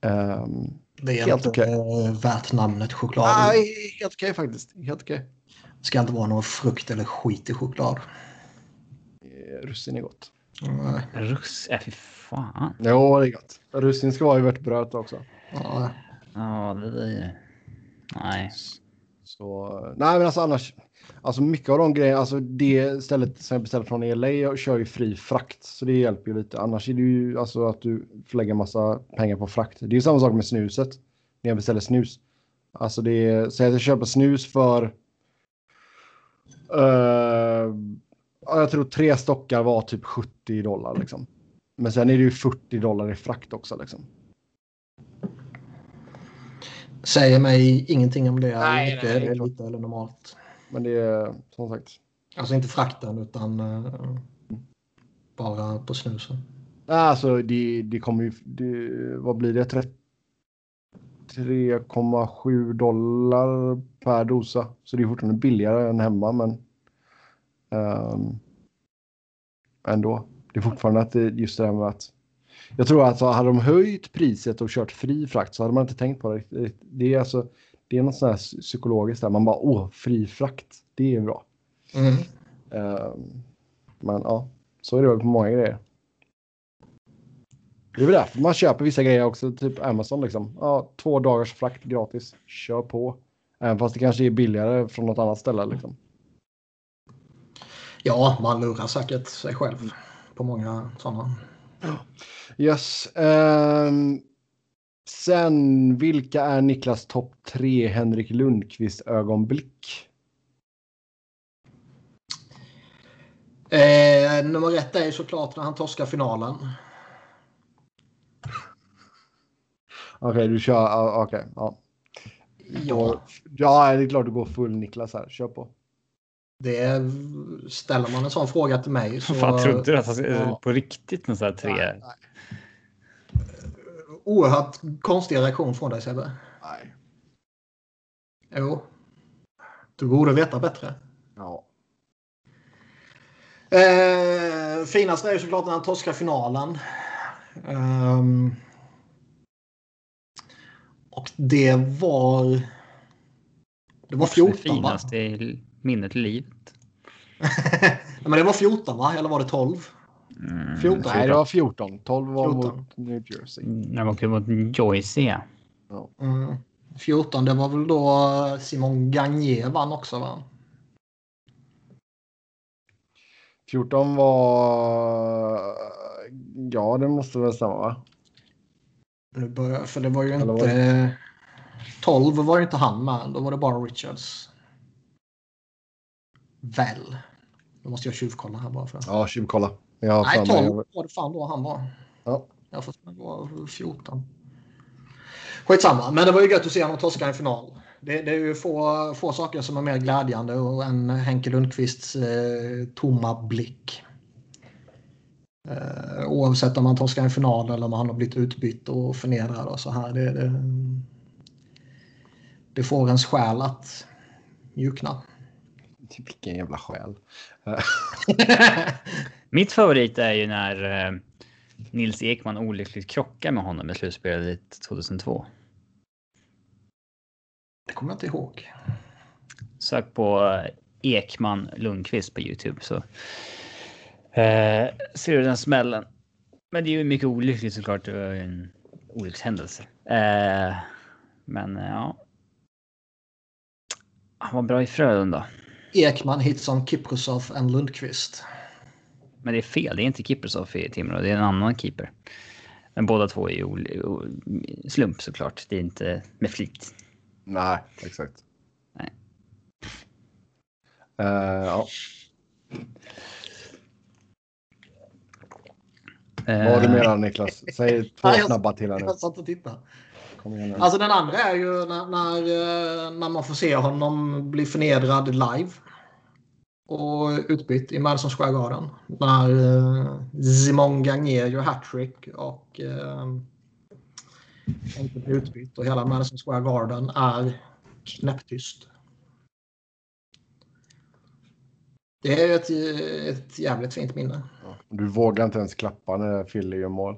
Ehm, Det är helt inte okej. eh, värt namnet choklad. nej, helt okej faktiskt. Helt okej. Det ska inte vara någon frukt eller skit i choklad. Eh, Russin är gott. Nej. Russ, äh, fy fan. Jo, det är gott. Russin ska vara i vörtbröd också. Ja, Ja, det är... Nej. Så, nej men alltså annars, alltså mycket av de grejerna, alltså det stället som jag beställde från LA kör ju fri frakt. Så det hjälper ju lite. Annars är det ju alltså att du får lägga massa pengar på frakt. Det är ju samma sak med snuset. När jag beställer snus. Alltså det är, säg att jag köper snus för, Uh, jag tror tre stockar var typ 70 dollar liksom. Men sen är det ju 40 dollar i frakt också liksom. Säger mig ingenting om det är Nej, mycket nej, det är eller klart. lite eller normalt. men det är som sagt. Alltså inte frakten utan uh, bara på snusen. Alltså det, det kommer ju, det, vad blir det? 3,7 dollar per dosa. Så det är fortfarande billigare än hemma men um, ändå. Det är fortfarande att det, just det här med att jag tror att hade de höjt priset och kört fri frakt så hade man inte tänkt på det. Det är alltså det är något sånt här psykologiskt där man bara åh, fri frakt. Det är bra. Mm. Uh, men ja, så är det väl på många grejer. Det är väl därför man köper vissa grejer också, typ Amazon liksom. Ja, två dagars frakt gratis. Kör på. Även fast det kanske är billigare från något annat ställe liksom. Ja, man lurar säkert sig själv på många sådana. Yes. Um, sen, vilka är Niklas topp tre Henrik Lundqvist ögonblick? Eh, nummer ett är såklart när han torskar finalen. Okej, okay, du kör. Okej, okay, ja. Ja. ja, det är klart du går full Niklas här. Kör på. Det ställer man en sån fråga till mig så... Fan, trodde du att han ja. på riktigt med så här tre? Nej, nej. Oerhört konstig reaktion från dig Sebbe. Nej. Jo. Du borde veta bättre. Ja. Eh, finast är ju såklart när han torskar finalen. Um, och det var... Det var 14 det finaste i minnet i livet. men det var 14 va? Eller var det 12? Mm, 14? Nej, det var 14. 12 var 14. mot New Jersey. När man kunde mot Joyce. Ja. Mm. 14, det var väl då Simon Gagné vann också va? 14 var... Ja, det måste väl stämma va? Nu börjar, för det var ju inte... Var 12 var ju inte han med. Då var det bara Richards. Väl. Då måste jag tjuvkolla här bara för. Ja, tjuvkolla. Jag Nej, 12 var det fan då han var. Ja. Jag får det var 14. Skitsamma, men det var ju gött att se honom torska en final. Det, det, är ju få, få saker som är mer glädjande än Henke Lundqvists eh, tomma blick. Eh, oavsett om man torskar en final eller om han har blivit utbytt och förnedrad och så här. Det, det, det får ens själ att mjukna. Vilken jävla själ. Mitt favorit är ju när eh, Nils Ekman olyckligt krockar med honom i slutspelet 2002. Det kommer jag inte ihåg. Sök på eh, Ekman Lundqvist på Youtube så eh, ser du den smällen. Men det är ju mycket olyckligt såklart. Det var en olyckshändelse. Eh, men ja. Han var bra i Frölunda. Ekman hits on Kiprusov än Lundqvist. Men det är fel. Det är inte Kiprusov i Timrå. Det är en annan keeper. Men båda två är ju slump såklart. Det är inte med flit. Nej, exakt. Nej. Uh, ja. Uh, Vad har du mer Niklas? Säg två Nej, snabba till här nu. Jag satt och tittade. Alltså den andra är ju när, när, eh, när man får se honom bli förnedrad live. Och utbytt i Madison Square Garden. När uh, Simon Gagné gör hattrick och uh, inte blir utbytt och hela Madison Square Garden är knäpptyst. Det är ett, ett jävligt fint minne. Du vågar inte ens klappa när Philly gör mål?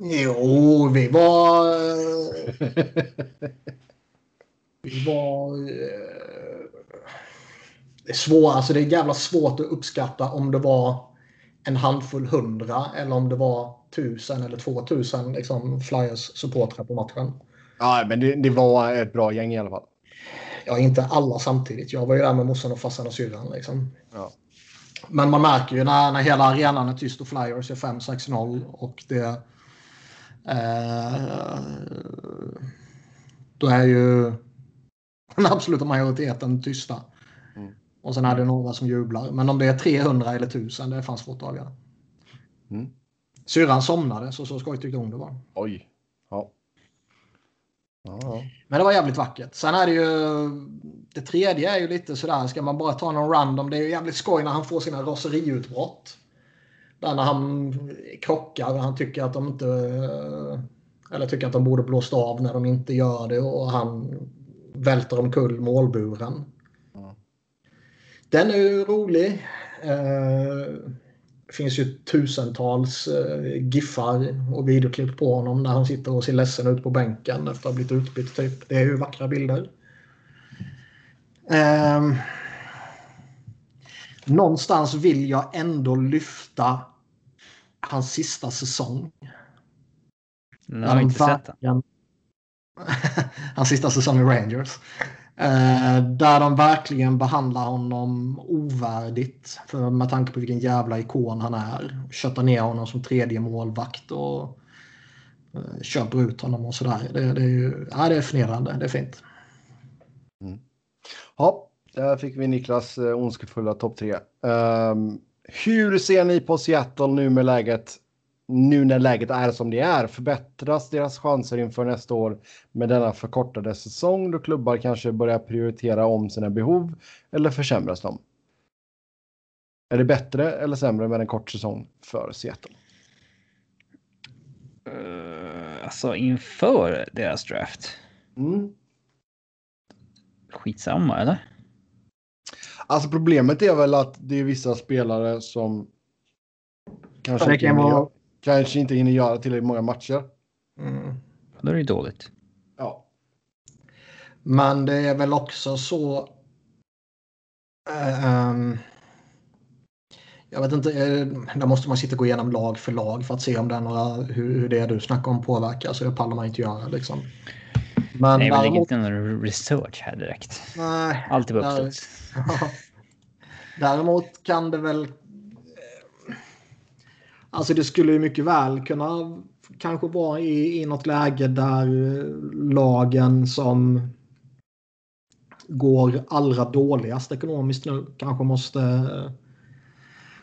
Jo, vi var... vi var... Det är, svår, alltså det är jävla svårt att uppskatta om det var en handfull hundra eller om det var tusen eller två tusen liksom, Flyers supportrar på matchen. Ja, men det, det, var ett bra gäng i alla fall. Ja, inte alla samtidigt. Jag var ju där med morsan och farsan och syrran. Liksom. Ja. Men man märker ju när, när hela arenan är tyst och Flyers är 5-6-0 och det... Eh, då är ju den absoluta majoriteten tysta. Mm. Och sen är det några som jublar. Men om det är 300 eller 1000, det är fan svårt att avgöra. Mm. Syrran somnade, så så skoj tyckte hon det var. Oj. Ja. Ja. Men det var jävligt vackert. Sen är det ju... Det tredje är ju lite sådär, ska man bara ta någon random. Det är ju jävligt skoj när han får sina raseriutbrott. Där när han krockar och han tycker att de inte... Eller tycker att de borde blåst av när de inte gör det och han välter omkull målburen. Mm. Den är ju rolig. Eh, finns ju tusentals eh, giffar och videoklipp på honom när han sitter och ser ledsen ut på bänken efter att ha blivit utbytt. Typ. Det är ju vackra bilder. Eh, någonstans vill jag ändå lyfta hans sista säsong. Jag har inte sett den. hans sista säsong i Rangers. Eh, där de verkligen behandlar honom ovärdigt. För med tanke på vilken jävla ikon han är. Köttar ner honom som tredje målvakt och eh, köper ut honom och sådär. Det, det, är ju, ja, det är förnedrande. Det är fint. Mm. Ja, där fick vi Niklas eh, ondskefulla topp tre. Um, hur ser ni på Seattle nu med läget nu när läget är som det är, förbättras deras chanser inför nästa år med denna förkortade säsong då klubbar kanske börjar prioritera om sina behov eller försämras de? Är det bättre eller sämre med en kort säsong för Seattle? Uh, alltså inför deras draft? Mm. Skitsamma eller? Alltså problemet är väl att det är vissa spelare som kanske inte vara kanske inte hinner göra tillräckligt många matcher. Mm. Då är det ju dåligt. Ja. Men det är väl också så. Um, jag vet inte, eh, där måste man sitta och gå igenom lag för lag för att se om det är några, hur, hur det du snackar om påverkar. Så det pallar man inte göra liksom. Men Nej, men det är inte någon research här direkt. Nej. Alltid på uppstuds. Däremot kan det väl Alltså det skulle ju mycket väl kunna kanske vara i, i något läge där lagen som går allra dåligast ekonomiskt nu kanske måste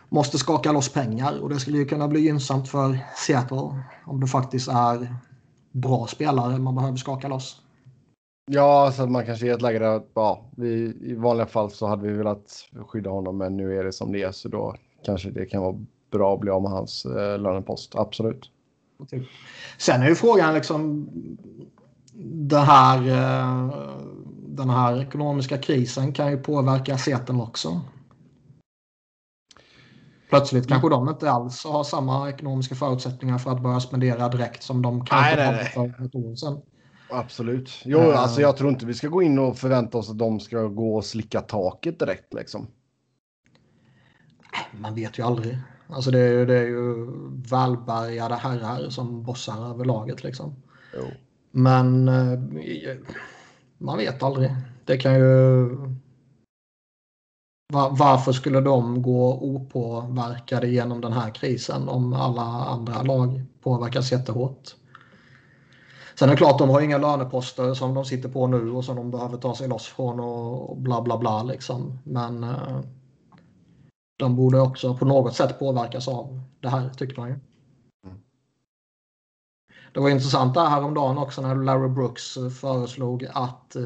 måste skaka loss pengar och det skulle ju kunna bli gynnsamt för Seattle om det faktiskt är bra spelare man behöver skaka loss. Ja, så att man kanske i ett läge där ja, vi, i vanliga fall så hade vi velat skydda honom men nu är det som det är så då kanske det kan vara bra att bli av med hans eh, lönepost. Absolut. Sen är ju frågan liksom det här, eh, den här ekonomiska krisen kan ju påverka Seattle också. Plötsligt kanske de inte alls har samma ekonomiska förutsättningar för att börja spendera direkt som de kanske nej, hade för ett år sedan. Absolut. Jo, uh, alltså jag tror inte vi ska gå in och förvänta oss att de ska gå och slicka taket direkt liksom. Man vet ju aldrig. Alltså det är ju, det är ju välbärgade herrar som bossar över laget liksom. Jo. Men eh, man vet aldrig. Det kan ju... Varför skulle de gå opåverkade genom den här krisen om alla andra lag påverkas jättehårt? Sen är det klart, de har inga löneposter som de sitter på nu och som de behöver ta sig loss från och bla bla bla liksom. Men eh, de borde också på något sätt påverkas av det här tycker man ju. Mm. Det var intressant där häromdagen också när Larry Brooks föreslog att eh,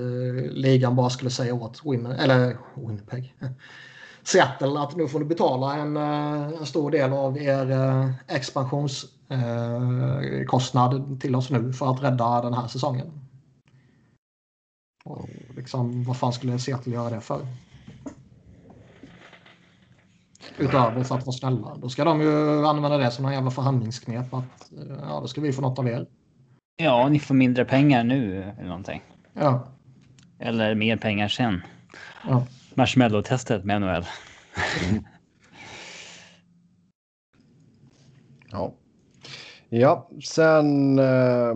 ligan bara skulle säga åt Winner, eller Winnipeg, Seattle att nu får ni betala en, eh, en stor del av er eh, expansionskostnad eh, till oss nu för att rädda den här säsongen. Och liksom, vad fan skulle Seattle göra det för? utöver för att vara snälla. Då ska de ju använda det som en jävla förhandlingsknep. Att, ja, då ska vi få något av er. Ja, ni får mindre pengar nu eller någonting. Ja. Eller mer pengar sen. Ja. Marshmallow-testet med NHL. Mm. ja. Ja, sen eh,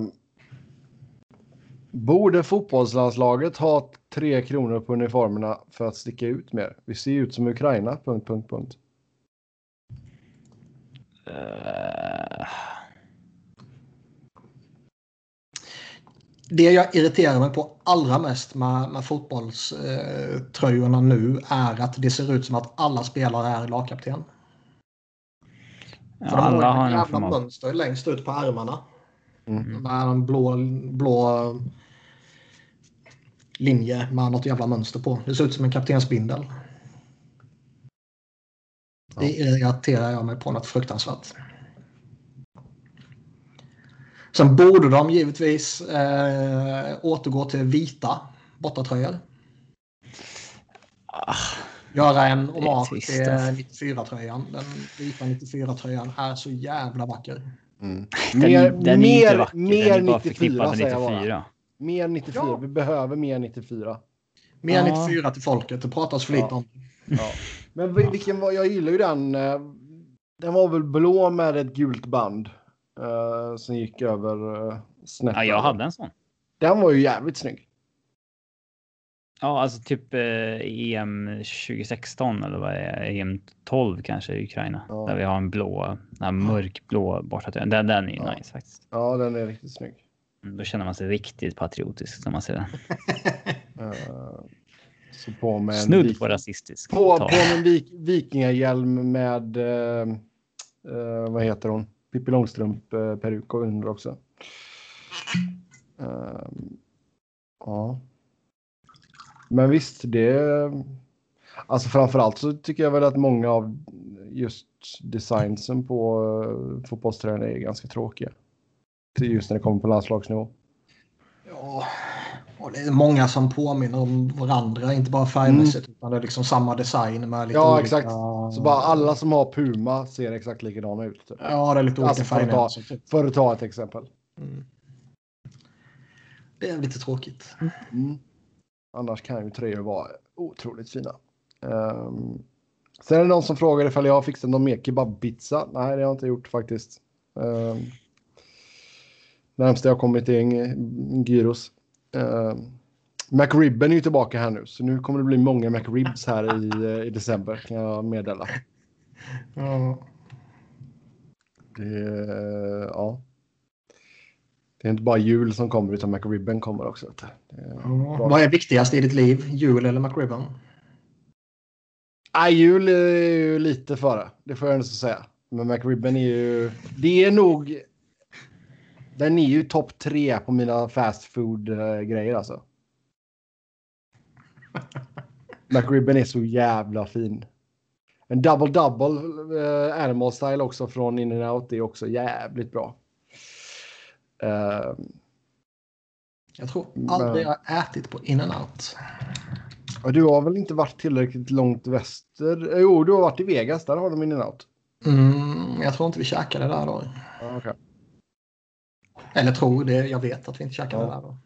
borde fotbollslandslaget ha tre kronor på uniformerna för att sticka ut mer. Vi ser ut som Ukraina. Punkt, punkt, punkt. Uh... Det jag irriterar mig på allra mest med, med fotbollströjorna nu är att det ser ut som att alla spelare är lagkapten. Ja, För de har ett jävla mönster längst ut på ärmarna. Mm. Med en blå, blå linje med något jävla mönster på. Det ser ut som en kaptensbindel. Det irriterar jag mig på något fruktansvärt. Sen borde de givetvis eh, återgå till vita bortatröjor. Ah, Göra en hommage till alltså. 94-tröjan. Den vita 94-tröjan är så jävla vacker. Mm. Den, Mer, den mer, vacker, mer den är bara 94 förknippad med säger jag bara. 94. Mer 94. Ja. Vi behöver mer 94. Mer Ja. 94 till folket. Det pratas för lite Ja. om. Ja. Men vi- vilken var, jag gillar ju den. eh, Den var väl blå med ett gult band. Uh, som gick över uh, snett. Ja, jag hade en sån. Den var ju jävligt snygg. Ja, alltså typ eh, EM 2016 eller vad är det? EM 12 kanske i Ukraina. Ja. Där vi har en blå, den här mörkblå bortatröjan. Den, den är ju Ja. nice faktiskt. Ja, den är riktigt snygg. Mm, Då känner man sig riktigt patriotisk när man ser den. Så på med Snudd vik- på rasistisk. På, på med en vik, vikingahjälm med, eh, eh, vad heter hon? Pippi Långstrump eh, och under också. Eh, ja. Men visst, det... Alltså framförallt så tycker jag väl att många av just designsen på uh, fotbollströjorna är ganska tråkiga. Just när det kommer på landslagsnivå. Ja, och det är många som påminner om varandra. Inte bara färgmässigt utan det är liksom samma design med lite Mm. Ja, olika... exakt. Så bara alla som har Puma ser exakt likadana ut. Typ. Ja, det är lite olika Alltså, för att ta-. Typ. För att ta ett exempel. Mm. Det är lite tråkigt. Mm. Annars kan ju tröjor vara otroligt fina. Um, sen är det någon som frågar ifall jag har fixat någon mer kebabpizza. Nej, det har jag inte gjort faktiskt. Um, närmast jag kommit är en, gyros. Um, McRibben är ju tillbaka här nu, så nu kommer det bli många McRibs här i, eh, i december kan jag meddela. Ja. Det, ja. Det är inte bara jul som kommer utan McRibben kommer också. bra. Vad är viktigast i ditt liv? Jul eller McRibben? Nej, jul är ju lite före. Det får jag ändå så säga. Men McRibben är ju... Det är nog... Den är ju topp tre på mina fast food-grejer alltså. McRibben är så jävla fin. En double double uh, animal style också från In and Out är också jävligt bra. Eh, Jag tror aldrig jag har ätit på In and Out. och du har väl inte varit tillräckligt långt väster? Jo, du har varit i Vegas. Där har de In and Out. Mm, jag tror inte vi käkade där då. Okej. Eller tror det. Jag vet att vi inte käkade Ja. där då.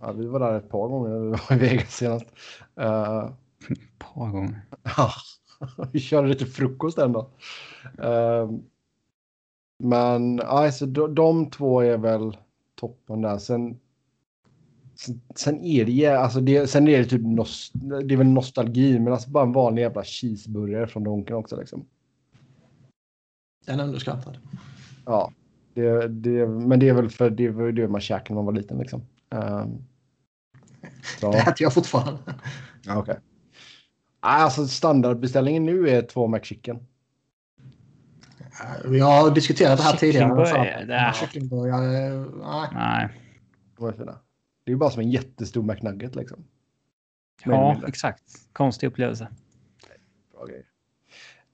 Ja, vi var där ett par gånger när vi var i Vegas senast. Uh, Ett par gånger. ja, vi körde lite frukost ändå. Uh, men alltså, de, de två är väl toppen där. Sen, sen, sen är det, alltså det, sen är det typ nos, det är väl nostalgi, men alltså bara en vanlig jävla cheeseburgare från Donken också liksom. Den är underskattad. Ja, det, det, men det är väl för det var det man käkade när man var liten liksom. Um, så. Det äter jag fortfarande. Okej. Alltså standardbeställningen nu är två McChicken. Vi har diskuterat det här tidigare. Är- Kycklingburgare, nej. Nej. Det är ju bara som en jättestor McNugget liksom. Ja, mindre. exakt. Konstig upplevelse. Bra grejer.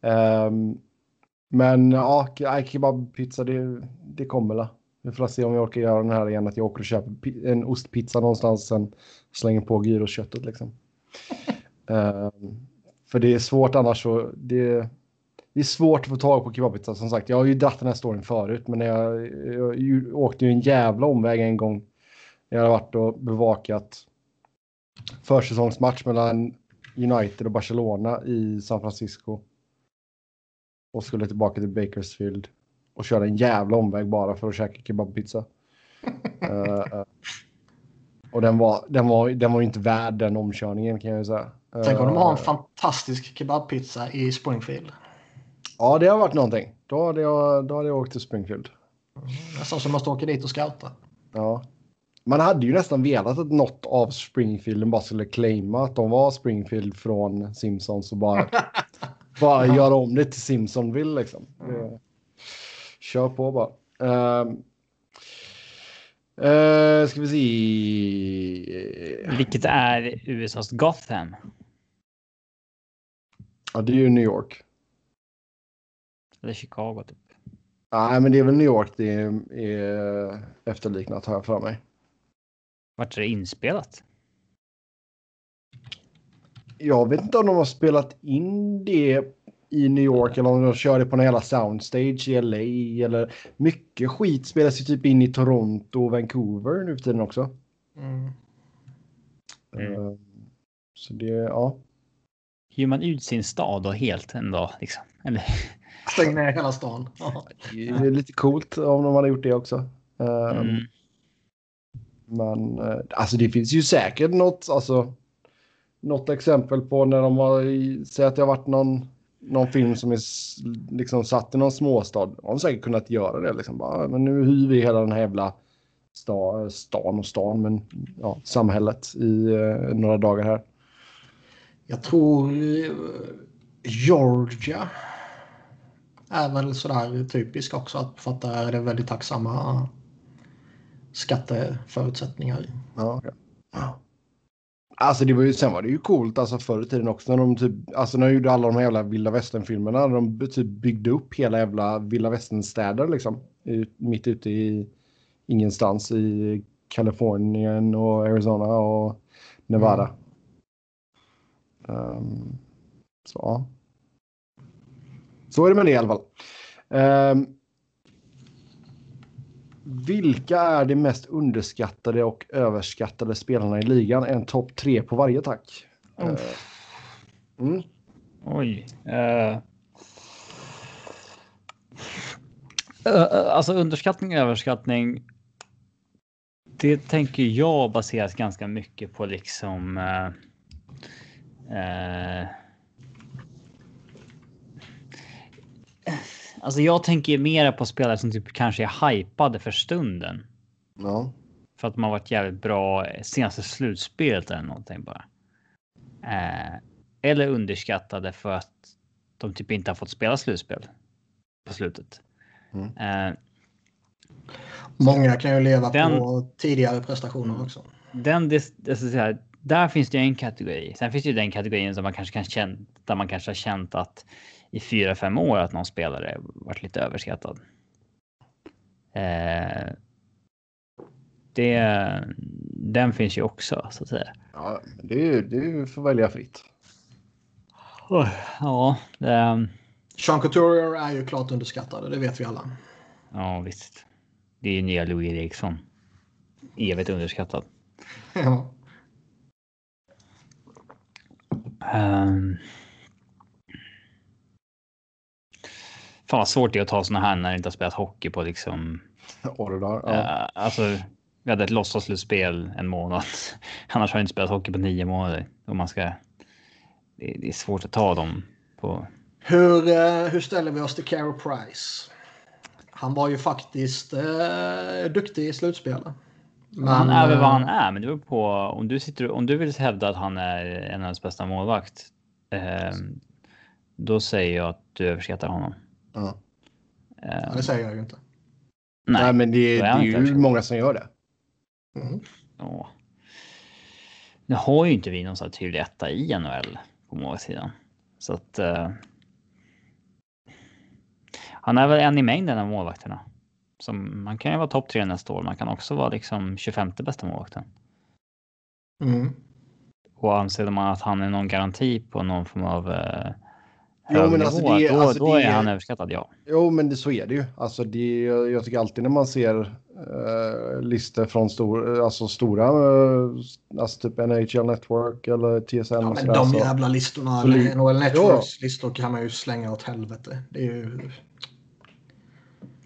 Ehm, men ja, kebabpizza det, det kommer la. Vi får se om jag orkar göra den här igen. Att jag åker och köper en ostpizza någonstans. Sen slänger på gyroköttet liksom. Ehm, för det är svårt annars så. Det, det är svårt att få tag på kebabpizza som sagt. Jag har ju dratt den här storyn förut. Men jag, jag, ju- åkte ju en jävla omväg en gång. Jag hade varit och bevakat försäsongsmatch mellan United och Barcelona i San Francisco. Och skulle tillbaka till Bakersfield. Och körde en jävla omväg bara för att käka kebabpizza. Eh, och den var, den, var, den var inte värd den omkörningen kan jag ju säga. Tänk om de har en Eh, fantastisk kebabpizza i Springfield. Ja, det har varit någonting. Då hade jag, då hade jag åkt till Springfield. Nästan som man måste åka dit och scouta. Ja. Man hade ju nästan velat att något av Springfielden bara skulle claima att de var Springfield från Simpsons och bara, bara göra om det till Simpsonville liksom. Det- Kör på bara. Ehm, Uh, ska vi se. Vilket är USAs Gotham? Ja, det är ju New York. Eller Chicago typ. Nej, men det är väl New York det är, är efterliknat har jag för mig. Vart är det inspelat? Jag vet inte om de har spelat in det i New York eller om de kör det på en jävla soundstage i LA eller mycket skit spelas ju typ in i Toronto och Vancouver nu för tiden också. Mm. Uh, så det, ja. Hyr man ut sin stad då helt en dag liksom? Eller? Stäng ner hela stan. det är lite coolt om de hade gjort det också. Uh, mm. Men uh, alltså det finns ju säkert något, alltså något exempel på när de har, säg att det har varit någon någon film som är liksom satt i någon småstad. De har säkert kunnat göra det. Liksom. Bara, men nu hyr vi hela den här jävla sta, stan och stan, men ja, samhället i eh, några dagar här. Jag tror eh, Georgia är väl sådär typisk också. Att för att där är det väldigt tacksamma skatteförutsättningar. Ja, okay. Alltså det var ju, sen var det ju coolt alltså förr i tiden också när de typ, alltså när de gjorde alla de här jävla vilda västern-filmerna. De typ byggde upp hela jävla vilda västern-städer liksom. Mitt ute i ingenstans i Kalifornien och Arizona och Nevada. Mm. Um, så ja. Så är det med det i alla fall. Um, vilka är de mest underskattade och överskattade spelarna i ligan? En topp tre på varje tack. Oh. Mm. Oj. Uh. Uh, alltså underskattning och överskattning. Det tänker jag baseras ganska mycket på liksom. Uh, Alltså jag tänker mer på spelare som typ kanske är hypade för stunden. Ja. För att har varit jävligt bra senaste slutspelet eller någonting bara. Eh, eller underskattade för att de typ inte har fått spela slutspel på slutet. Mm. Eh, Många kan ju leva den, på tidigare prestationer också. Den, det, det, säga, där finns det en kategori. Sen finns det ju den kategorin som man kanske kan känna, där man kanske har känt att i fyra, fem år att någon spelare varit lite överskattad. Eh, det, den finns ju också så att säga. Ja, det, är, det får välja fritt. ja. Det, Sean Couturier är ju klart underskattade, det vet vi alla. Ja, visst. Det är ju nya Louis Eriksson. Evigt underskattad. Ja. Um, Fan vad svårt det är att ta såna här när det inte har spelat hockey på liksom. År ja. Uh, alltså, vi hade ett låtsasslutspel en månad. Annars har jag inte spelat hockey på nio månader. Och man ska. Det, det är svårt att ta dem på. Hur, uh, hur ställer vi oss till Carey Price? Han var ju faktiskt uh, duktig i slutspelet. Men, han är väl vad han är, men det beror på om du sitter om du vill hävda att han är en av ens bästa målvakt. Eh, då säger jag att du överskattar honom. Ja. ja det säger jag ju inte. Nej, Nej men det, det är ju många som gör det. Mm. Ja. Nu har ju inte vi någon sån här tydlig etta i NHL på målvaktssidan. Så att. Uh, han är väl en i mängden av målvakterna. Som, man kan ju vara topp tre nästa år. Man kan också vara liksom 25 bästa målvakten. Mm. Och anser man att han är någon garanti på någon form av uh, Jo, men alltså det, då, alltså då det, är han överskattad, ja. Jo, men det, så är det ju. Alltså det, jag tycker alltid när man ser uh, listor från stor, alltså stora, uh, alltså typ NHL Network eller TSN. Ja, men de så, jävla listorna, så, NHL Networks ja. listor kan man ju slänga åt helvete. Det är ju...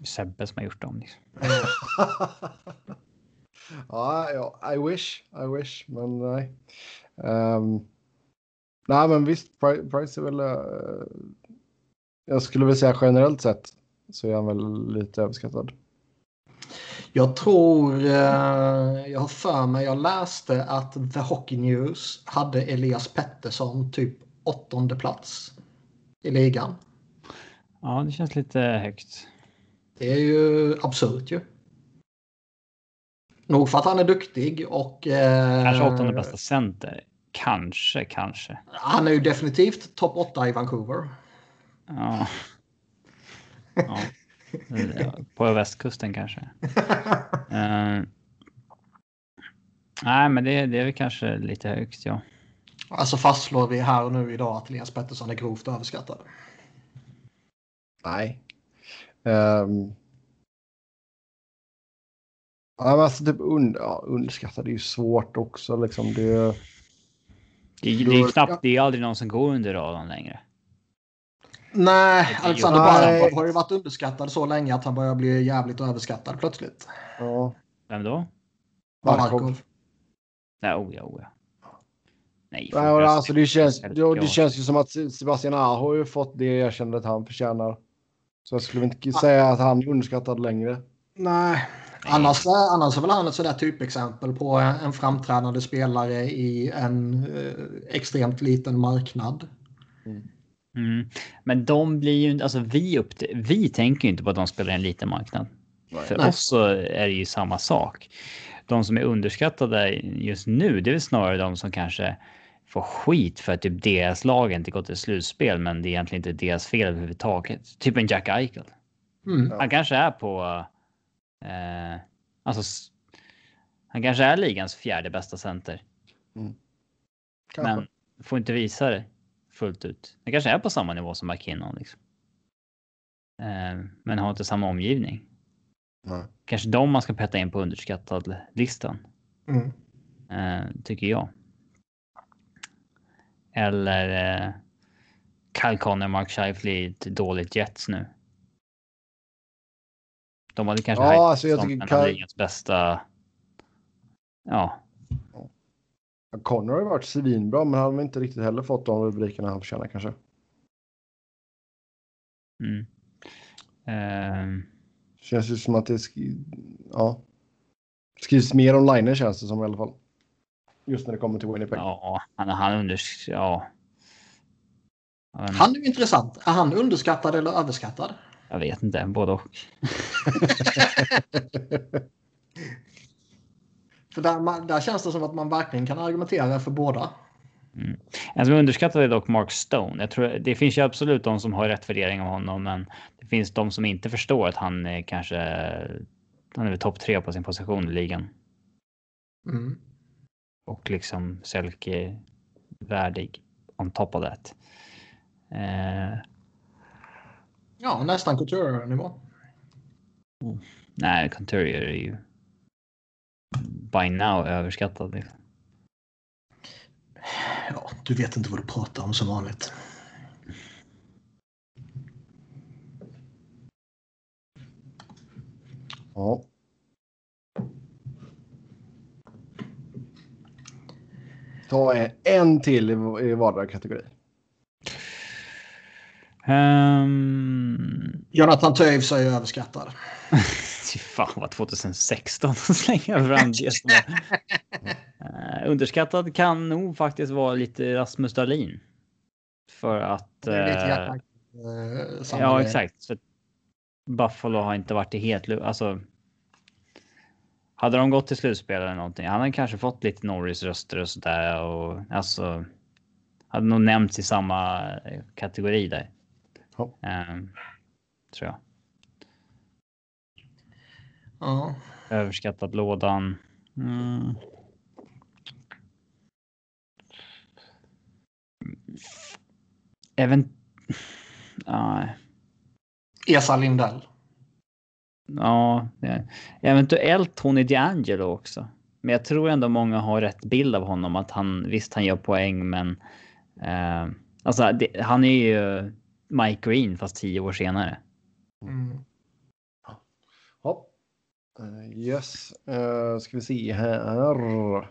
Sebbe som har gjort dem. Liksom. ja, ja, I wish, I wish, men nej. Um, Nej, men visst, Price är väl... Uh, jag skulle väl säga generellt sett så är han väl lite överskattad. Jag tror, uh, jag har för mig, jag läste att The Hockey News hade Elias Pettersson typ åttonde plats i ligan. Ja, det känns lite högt. Det är ju absurt ju. Nog för att han är duktig och... Eh, kanske åttonde bästa center. Kanske, kanske. Han är ju definitivt topp åtta i Vancouver. Ja. ja. På västkusten kanske. uh, nej, men det, det är väl kanske lite högt, ja. Alltså fastslår vi här och nu idag att Elias Pettersson är grovt överskattad? Nej. Um... Ja, men alltså typ un ja, underskattad är ju svårt också liksom. Det, det, det är knappt, det är aldrig någon som går under radarn längre. Nej, Alexander Barnard har ju varit underskattad så länge att han börjar bli jävligt överskattad plötsligt. Ja. Vem då? Barkov. Nej, oh ja, oh ja. Nej, Nej alltså det känns, det, det känns ju som att Sebastian Aho har ju fått det erkännandet han förtjänar. Så jag skulle inte säga att han är underskattad längre. Nej, Annars, annars är väl han ett sådär typexempel på en framträdande spelare i en eh, extremt liten marknad. Mm. Mm. Men de blir ju alltså vi upp vi tänker ju inte på att de spelar i en liten marknad. Nej. För Nej. oss så är det ju samma sak. De som är underskattade just nu, det är väl snarare de som kanske får skit för att typ deras lag inte gått till slutspel, men det är egentligen inte deras fel överhuvudtaget. Typ en Jack Eichel. Mm. Han kanske är på Eh, alltså, han kanske är ligans fjärde bästa center. Mm. Men får inte visa det fullt ut. Han kanske är på samma nivå som McKinnon. Liksom. Eh, men har inte samma omgivning. Nej. Kanske de man ska peta in på underskattad listan. Mm. Eh, tycker jag. Eller eh, Kyle Connor, Mark Scheifele ett dåligt Jets nu. De hade kanske ja, alltså jag tycker kan... ligans bästa. Ja. Connor har ju varit svinbra, men han har inte riktigt heller fått de rubrikerna han förtjänar kanske. Mm. Uh... Känns ju som att det sk ja. skrivs mer online känns det som i alla fall. Just när det kommer till Winnipeg. Ja, han, han under... Ja. Han är intressant. Är han underskattad eller överskattad? Jag vet inte, både och. för där, där känns det som att man verkligen kan argumentera för båda. Mm. En som underskattar är dock Mark Stone. Jag tror, det finns ju absolut de som har rätt värdering av honom, men det finns de som inte förstår att han är kanske han är topp tre på sin position i ligan. Mm. Och liksom Selke värdig on top of that. Eh, Ja, nästan Couturier-nivå. Mm. Nej, Couturier är ju by now överskattad. Liksom. Ja, du vet inte vad du pratar om som vanligt. Ja. Ta en till i vardera kategori. Um... Jonathan Toews är ju överskattad. Fy fan vad 2016 slänga fram det. uh, underskattad kan nog faktiskt vara lite Rasmus Dahlin. För att... Uh, uh, ja, exakt. För Buffalo har inte varit i helt... Alltså, hade de gått till slutspel eller någonting, han hade kanske fått lite Norris-röster och sådär. Och alltså, hade nog nämnts i samma kategori där. Ja. Um, tror jag. Ja. Överskattat lådan. Mm. Även... Nej. Esa Lindell. Ja, eventuellt Tony D'Angelo också. Men jag tror ändå många har rätt bild av honom. Att han visst, han gör poäng, men eh, alltså, det, han är ju Mike Green fast tio år senare. Mm. Ja. Uh, yes, uh, ska vi se här.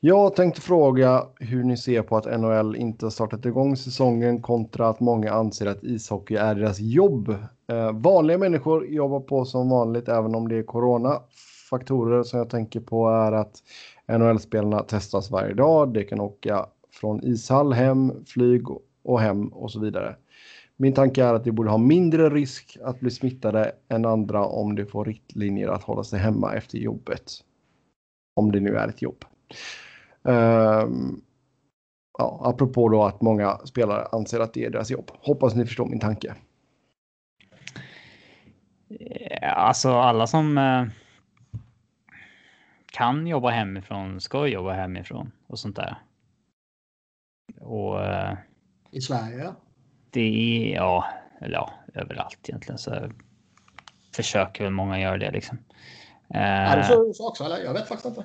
Jag tänkte fråga hur ni ser på att NHL inte startat igång säsongen kontra att många anser att ishockey är deras jobb. Uh, vanliga människor jobbar på som vanligt även om det är corona. Faktorer som jag tänker på är att NHL-spelarna testas varje dag. De kan åka från ishall hem, flyg och hem och så vidare. Min tanke är att de borde ha mindre risk att bli smittade än andra om de får riktlinjer att hålla sig hemma efter jobbet. Om det nu är ett jobb. Um, ja, apropå då att många spelare anser att det är deras jobb. Hoppas ni förstår min tanke. Alltså alla som eh, kan jobba hemifrån ska jobba hemifrån och sånt där. Och. Eh, Eh, I Sverige? Det är ja, eller ja, överallt egentligen så försöker väl många göra det liksom. Är det så, så också eller? Jag vet faktiskt inte.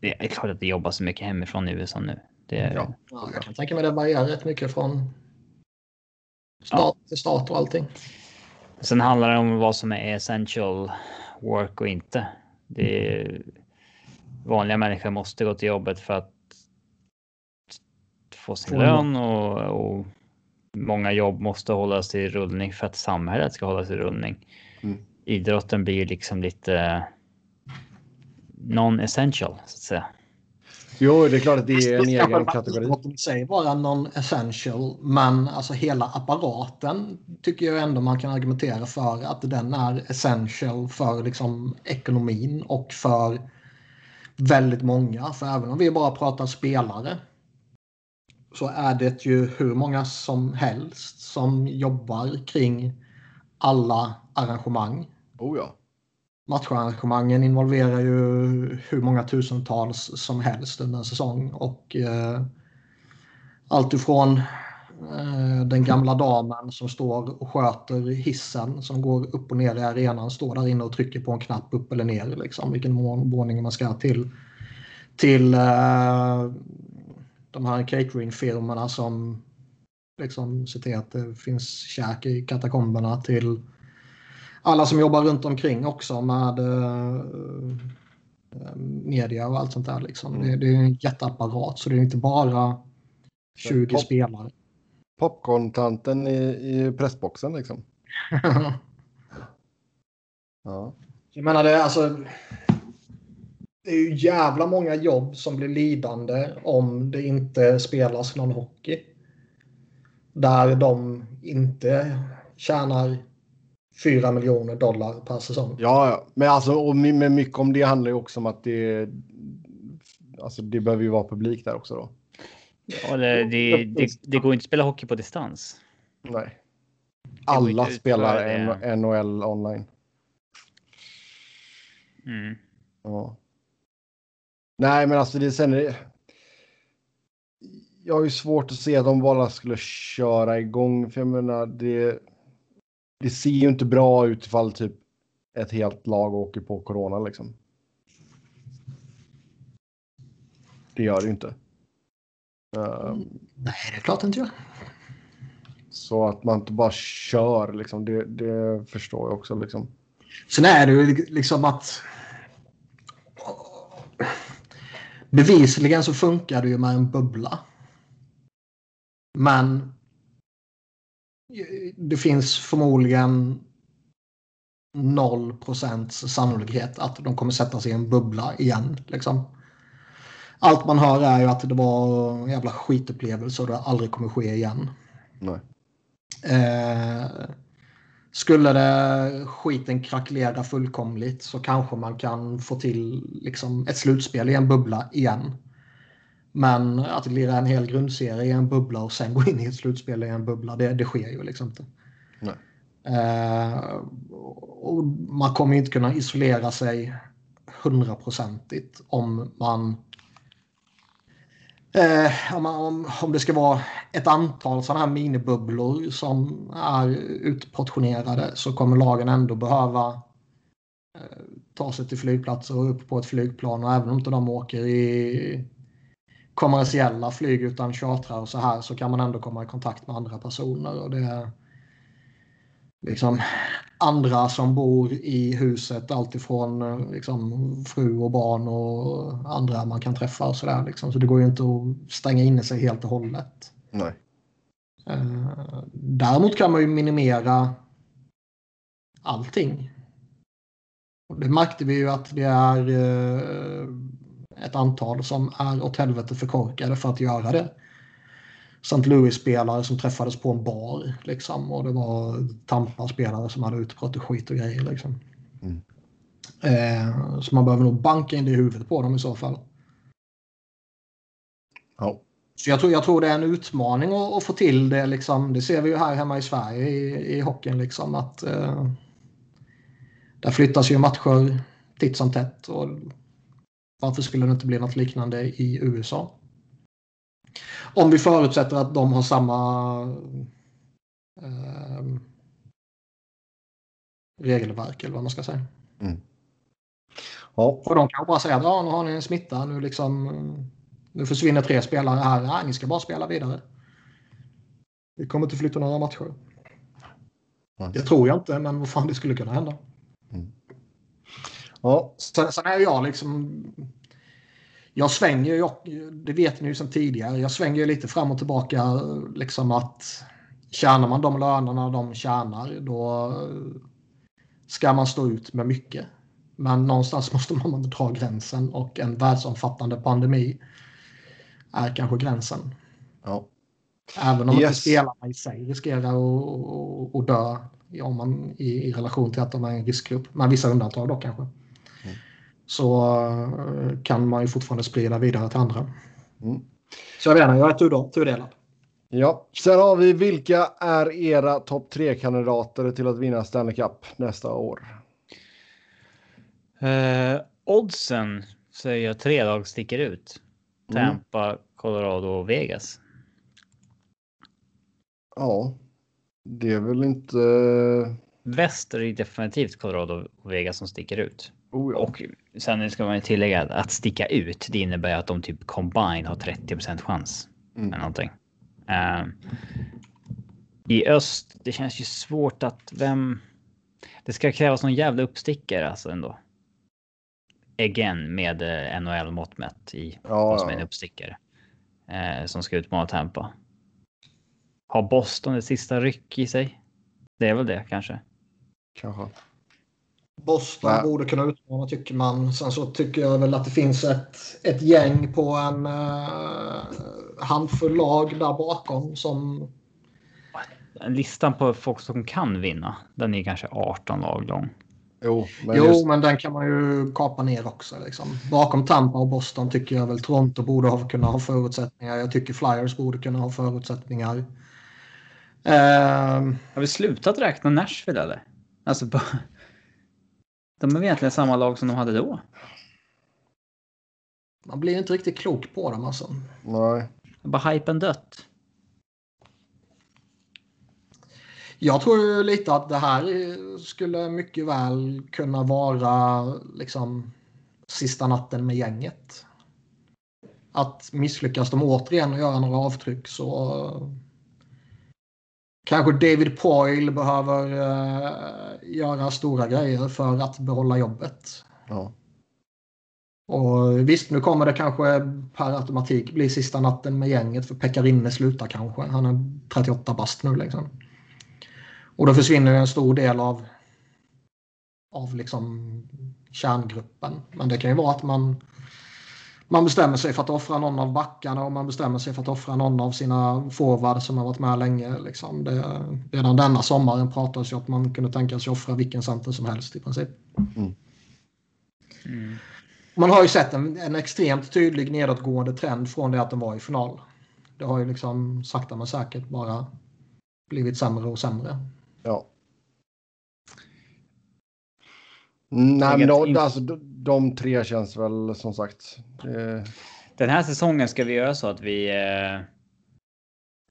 Det är klart att det jobbar så mycket hemifrån i USA nu. Det, ja. ja, jag kan tänka mig det varierar rätt mycket från stat ja. till stat och allting. Sen handlar det om vad som är essential work och inte. Det är, vanliga människor måste gå till jobbet för att få sin lön och, och många jobb måste hållas i rullning för att samhället ska hållas i rullning. Mm. Idrotten blir liksom lite non-essential så att säga. Jo, det är klart att det är en egen kategori. Idrotten i sig vara non-essential, men alltså hela apparaten tycker jag ändå man kan argumentera för att den är essential för liksom ekonomin och för väldigt många. För även om vi bara pratar spelare så är det ju hur många som helst som jobbar kring alla arrangemang. Oh ja. Matcharrangemangen involverar ju hur många tusentals som helst under en säsong. Och eh, allt ifrån eh, den gamla damen som står och sköter hissen som går upp och ner i arenan, står där inne och trycker på en knapp upp eller ner, liksom, vilken våning man ska till. Till eh, de här cateringfirmorna som liksom ser till att det finns käk i katakomberna till alla som jobbar runt omkring också med uh, media och allt sånt där. Liksom. Mm. Det, det, är en jätteapparat så det är inte bara 20 Pop spelare. Popcorn-tanten i, i pressboxen liksom. ja. Jag menar det alltså det är ju jävla många jobb som blir lidande om det inte spelas någon hockey. Där de inte tjänar 4 miljoner dollar per säsong. Ja, men alltså och med mycket om det handlar ju också om att det. Alltså det behöver ju vara publik där också då. Ja, det, det, det, det går inte att spela hockey på distans. Nej. Alla spelar NHL online. Mm. Ja. Nej, men alltså det sen är det... Jag har ju svårt att se att de bara skulle köra igång. För jag menar, det, det ser ju inte bra ut ifall typ ett helt lag åker på corona liksom. Det gör det ju inte. Um, Nej, det är klart inte gör. Så att man inte bara kör liksom, det, det förstår jag också liksom. Sen är det ju liksom att Bevisligen så funkar det ju med en bubbla. Men det finns förmodligen 0% sannolikhet att de kommer sätta sig i en bubbla igen. Liksom. Allt man hör är ju att det var en jävla skitupplevelse och det aldrig kommer ske igen. Nej. Eh, skulle det skiten krackelera fullkomligt så kanske man kan få till liksom, ett slutspel i en bubbla igen. Men att lira en hel grundserie i en bubbla och sen gå in i ett slutspel i en bubbla, det, det sker ju liksom inte. Eh, och man kommer inte kunna isolera sig hundraprocentigt om man Eh, om, om, om det ska vara ett antal sådana här minibubblor som är utportionerade så kommer lagen ändå behöva eh, ta sig till flygplatser och upp på ett flygplan och även om inte de åker i kommersiella flyg utan chartrar och så här så kan man ändå komma i kontakt med andra personer. Och det, liksom, andra som bor i huset. Alltifrån liksom, fru och barn och andra man kan träffa. Och så, där, liksom. så det går ju inte att stänga inne sig helt och hållet. Nej. Uh, däremot kan man ju minimera allting. Det märkte vi ju att det är uh, ett antal som är åt helvete för korkade för att göra det. St. Louis-spelare som träffades på en bar. Liksom, och det var Tampa-spelare som hade utbrott och skit och grejer. Liksom. Mm. Eh, så man behöver nog banka in det i huvudet på dem i så fall. Ja. Så jag tror, jag tror det är en utmaning att, att, få till det. Liksom. Det ser vi ju här hemma i Sverige i, i hockeyn. Liksom, att, eh, där flyttas ju matcher titt som tätt. Och varför skulle det inte bli något liknande i USA? Om vi förutsätter att de har samma eh, regelverk eller vad man ska säga. Mm. Ja. Och de kan bara säga att ja, nu har ni en smitta. Nu, liksom, nu försvinner tre spelare här. Nej, ni ska bara spela vidare. Vi kommer inte flytta några matcher. Mm. Det tror jag inte, men vad fan det skulle kunna hända. Mm. Ja. Sen, sen är jag liksom jag svänger ju, det vet ni ju sedan tidigare, jag svänger ju lite fram och tillbaka liksom att tjänar man de lönerna de tjänar då ska man stå ut med mycket. Men någonstans måste man dra gränsen och en världsomfattande pandemi är kanske gränsen. Ja. Även om yes. inte spelarna i sig riskerar att, dö om man, i, i relation till att de är en riskgrupp. Med vissa undantag då kanske så eh, kan man ju fortfarande sprida vidare till andra. Mm. Så jag inte, jag är tudelad. Ja, sen har vi vilka är era topp tre kandidater till att vinna Stanley Cup nästa år? Uh, oddsen säger jag tre lag sticker ut. Mm. Tampa, mm. Colorado och Vegas. Ja, det är väl inte. Väster är definitivt Colorado och Vegas som sticker ut. Oh ja. Och sen ska man tillägga att sticka ut. Det innebär att de typ combine har 30% chans. Mm. Eller någonting. Uh, I öst, det känns ju svårt att vem... Det ska krävas någon jävla uppstickare alltså ändå. Again med eh, NHL mått mätt i ja, vad som är en uppstickare. Eh, som ska utmana Tampa. Har Boston ett sista ryck i sig? Det är väl det kanske. Kanske. Boston Nej. borde kunna utmana tycker man. Sen så tycker jag väl att det finns ett, ett gäng på en uh, handfull lag där bakom som... Listan på folk som kan vinna, den är kanske 18 lag lång. Jo, men, jo, just... men den kan man ju kapa ner också. Liksom. Bakom Tampa och Boston tycker jag väl Toronto borde ha, kunna ha förutsättningar. Jag tycker Flyers borde kunna ha förutsättningar. Uh... Har vi slutat räkna Nashville eller? Alltså, de är egentligen samma lag som de hade då. Man blir inte riktigt klok på dem alltså. Nej. Bara hypen dött. Jag tror lite att det här skulle mycket väl kunna vara liksom sista natten med gänget. Att misslyckas de återigen och göra några avtryck så Kanske David Poyle behöver uh, göra stora grejer för att behålla jobbet. Ja. Och visst, nu kommer det kanske per automatik bli sista natten med gänget för Pekarinne slutar kanske. Han är 38 bast nu liksom. Och då försvinner en stor del av av liksom kärngruppen. Men det kan ju vara att man man bestämmer sig för att offra någon av backarna och man bestämmer sig för att offra någon av sina forwards som har varit med länge. Liksom. Det, redan denna sommaren pratades ju att man kunde tänka sig offra vilken center som helst i princip. Mm. Mm. Man har ju sett en, en, extremt tydlig nedåtgående trend från det att de var i final. Det har ju liksom sakta men säkert bara blivit sämre och sämre. Ja. Nej, men då, alltså, de tre känns väl som sagt. Eh... Den här säsongen ska vi göra så att vi. Eh,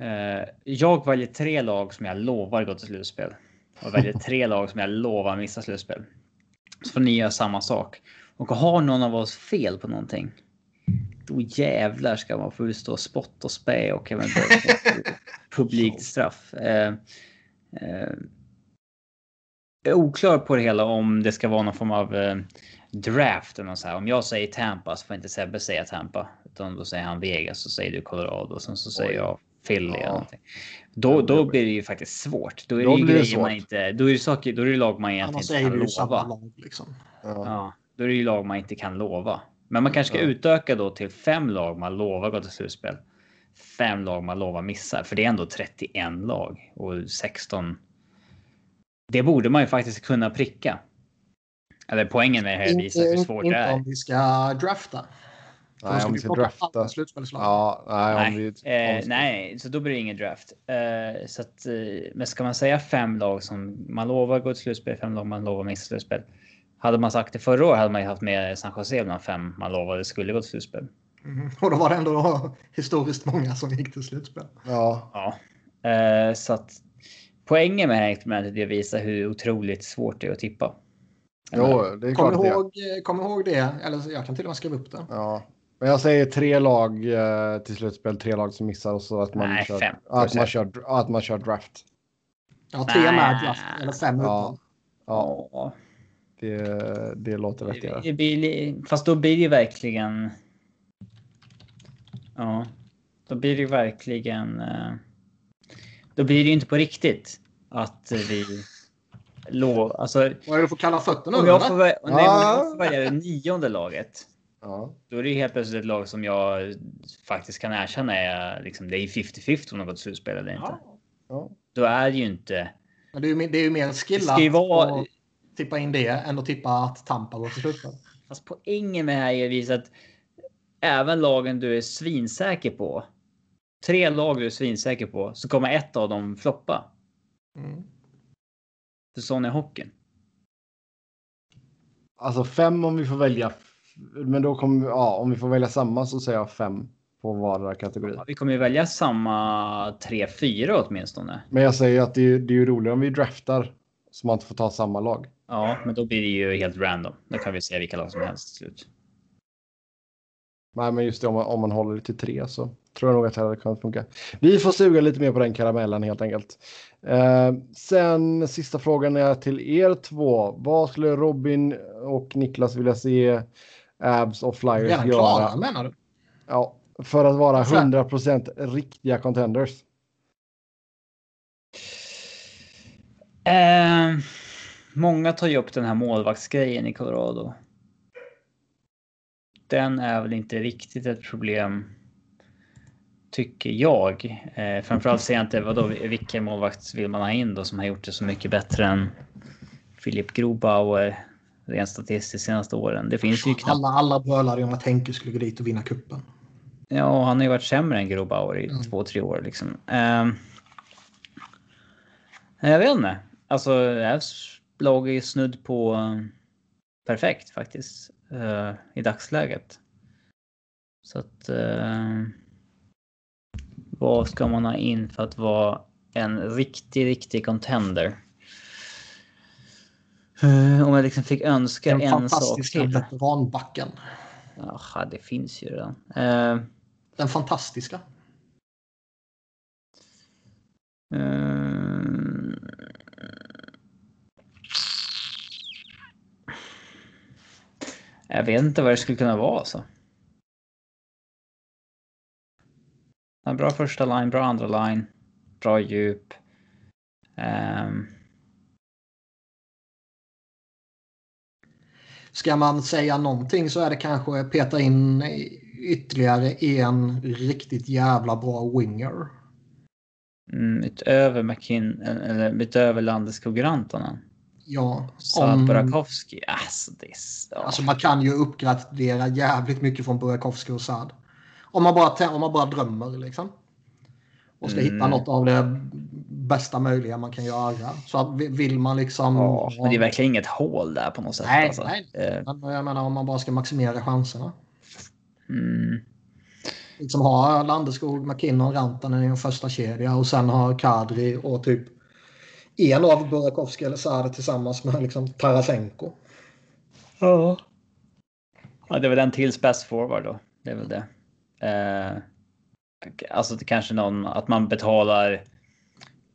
eh, jag väljer tre lag som jag lovar gå till slutspel och väljer tre lag som jag lovar missa slutspel. Så får ni göra samma sak och har någon av oss fel på någonting. Då jävlar ska man få utstå spott och spä och eventuellt publikt straff. Är oklar på det hela om det ska vara någon form av eh, draft. Eller så här. Om jag säger Tampa så får inte Sebbe säga Tampa. Utan då säger han Vegas så säger du Colorado. Och sen så säger jag Philly. Ja. Då, då blir det ju faktiskt svårt. Då är det ju grejer man inte. Då är det saker. Då är det lag man egentligen inte kan lova. Lag, liksom. ja. ja. Då är det ju lag man inte kan lova. Men man kanske ska ja. utöka då till fem lag man lovar gå till slutspel. fem lag man lovar missar, för det är ändå 31 lag och 16. Det borde man ju faktiskt kunna pricka. Eller poängen med det här visar hur svårt inte det är. om vi ska drafta. Nej, om vi ska drafta. Ja, nej, Nej, om vi, eh, nej, så då blir det ingen draft. Eh, så att, eh, men ska man säga fem lag som man lovar gå till slutspel, fem lag man lovar missa slutspel. Hade man sagt det förra året hade man ju haft med San Jose bland fem man lovade skulle gå till slutspel. Mm. Och då var det ändå historiskt många som gick till slutspel. Ja, Ja, eh, så att poängen med det här experimentet är att visa hur otroligt svårt det är att tippa. jo, det är Kom klart det är. ihåg, kom ihåg det, eller jag kan till och med skriva upp det. Ja. Men jag säger tre lag eh, till slutspel, tre lag som missar och så att man, Nej, kör, fem. att man, kör, att man kör draft. Ja, tre Nej. med draft, eller fem Ja. utan. Ja, det, det låter vettigare. fast då blir det verkligen. Ja, då blir det verkligen. Då blir det ju inte på riktigt att vi lov, alltså Vad är det för kalla fötter nu? om jag får, nej, om Ja. jag får välja det nionde laget. Ja. Då är det ju helt plötsligt ett lag som jag faktiskt kan erkänna är liksom. Det är 50-50 om de går till slutspel eller inte. Ja. Ja. Då är det ju inte. Men det är ju, mer- det är ju mer Det ska ju skillat vara- att tippa in det än att tippa att Tampa går till slutspel. Fast poängen med det här är att även lagen du är svinsäker på. Tre lag du är svinsäker på så kommer ett av dem floppa. Mm. För sån är hockeyn. Alltså fem om vi får välja. Men då kommer ja, om vi får välja samma så säger jag fem på vardera kategori. Ja, Vi kommer ju välja samma 3-4 åtminstone. Men jag säger att det är, det är ju roligare om vi draftar så man inte får ta samma lag. Ja, men då blir det ju helt random. Då kan vi säga vilka lag som helst till slut. Nej, men just det, om man, om man håller det till tre så tror jag nog att det hade kunnat funka. Vi får suga lite mer på den karamellen helt enkelt. Eh, sen sista frågan är till er två. Vad skulle Robin och Niklas vilja se Abs och Flyers Redan göra? klara menar du? Ja, för att vara Så här. 100% riktiga contenders. Eh, många tar ju upp den här målvaktsgrejen i Colorado. Den är väl inte riktigt ett problem. Tycker jag. Eh, framförallt ser jag inte vadå, vilken målvakt vill man ha in då som har gjort det så mycket bättre än Filip Grobauer rent statistiskt senaste åren. Det finns ju knappt. Alla, alla brölade om att Henke skulle gå dit och vinna kuppen. Ja, han har ju varit sämre än Grobauer i Mm. två, tre år liksom. Ehm, jag vet inte. Alltså, Ävs lag är ju snudd på eh, perfekt faktiskt eh, i dagsläget. Så att. eh, vad ska man ha in för att vara en riktig, riktig contender? Eh, om jag liksom fick önska Den en sak fantastiska till. veteranbacken. Jaha, det finns ju redan. Eh, Den fantastiska. Mm. Jag vet inte vad det skulle kunna vara så. En bra första line, bra andra line, bra djup. Ehm, Ska man säga någonting så är det kanske peta in ytterligare en riktigt jävla bra winger. mm, utöver McKin eller utöver Landeskog Rantanen. Ja, om, Burakovsky. Alltså, det är, ja. alltså man kan ju uppgradera jävligt mycket från Burakovsky och Saad. Om man bara, om man bara drömmer liksom. Och ska hitta Mm. något av det bästa möjliga man kan göra. Så att vi- vill man liksom... ja, men det är verkligen inget hål där på något sätt. Nej, alltså. nej. Eh, Men jag menar om man bara ska maximera chanserna. Mm. Liksom ha Landeskog, McKinnon, Rantanen i en första kedja och sen ha Kadri och typ en av Burakovsky eller Saad tillsammans med liksom Tarasenko. Ja. Ja, det är väl en till best forward då. Det är väl det. Eh, alltså det kanske någon att man betalar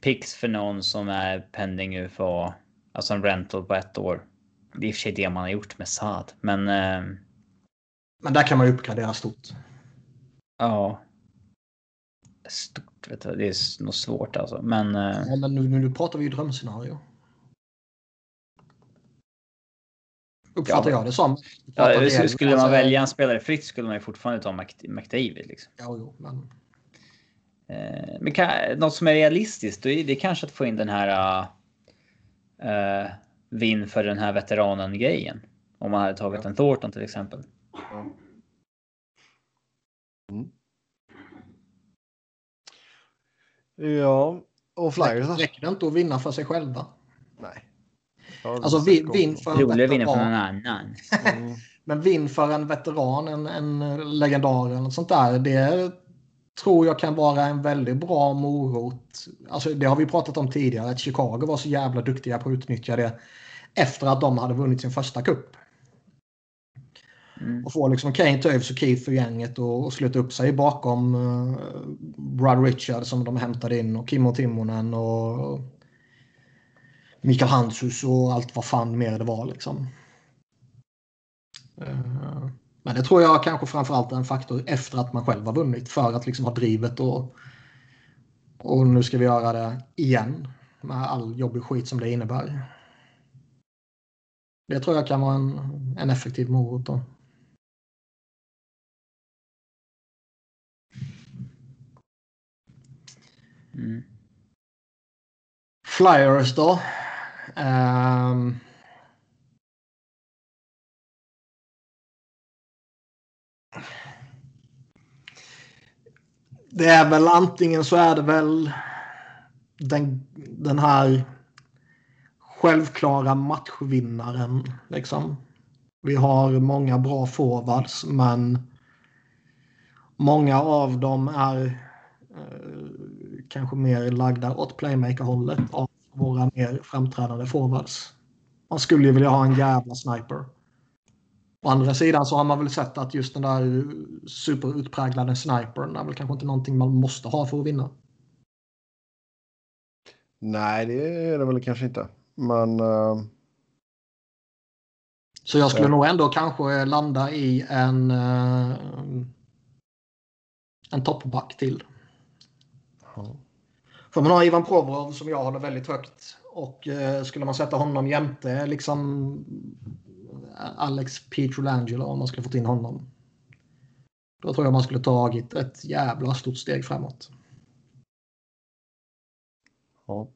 pix för någon som är pending UFA. Alltså en rental på ett år. Det är i och för sig det man har gjort med Saad, men eh, Men där kan man ju uppgradera stort. ja. Stort vet du, det är nog svårt alltså, men. Eh, Ja, men nu, nu pratar vi ju drömscenario. Uppfattar Ja, jag det som. ja, det- skulle man alltså, välja en spelare fritt skulle man ju fortfarande ta Mc- McDavid liksom. Ja, jo, men Eh, men kan, något som är realistiskt, det är kanske att få in den här uh, vinn för den här veteranen-grejen. Om man hade tagit en Thornton till exempel. Mm. Ja, och Flyers? Räcker det inte att vinna för sig själva? Nej. Alltså vinn vin för en Roligare vinna för någon veteran. annan. Mm. Men vinn för en veteran, en, en legendar eller något sånt där. Det tror jag kan vara en väldigt bra morot. Alltså det har vi pratat om tidigare. Att Chicago var så jävla duktiga på att utnyttja det. Efter att de hade vunnit sin första kupp. Mm. Och få liksom Kane, Toews och Keith och gänget och, och sluta upp sig bakom uh, Brad Richard som de hämtade in och Kimmo Timonen och Mikael Handzus och allt vad fan mer det var liksom. Eh, Men det tror jag kanske framförallt är en faktor efter att man själv har vunnit för att liksom ha drivet och, och nu ska vi göra det igen med all jobbig skit som det innebär. Det tror jag kan vara en, en effektiv morot då. Mm. Flyers då. Ehm, det är väl antingen så är det väl den, den här självklara matchvinnaren. Liksom. Vi har många bra forwards men många av dem är eh, kanske mer lagda åt playmaker-hållet av våra mer framträdande forwards. Man skulle ju vilja ha en jävla sniper. Å andra sidan så har man väl sett att just den där superutpräglade snipern är väl kanske inte någonting man måste ha för att vinna. Nej, det är det väl kanske inte. Men eh, Så jag skulle Ja. nog ändå kanske landa i en eh, en toppback till. ja. För man har Ivan Provorov som jag håller väldigt högt. Och eh, skulle man sätta honom jämte liksom Alex Pietrangelo om man skulle fått in honom. Då tror jag man skulle tagit ett jävla stort steg framåt. ja.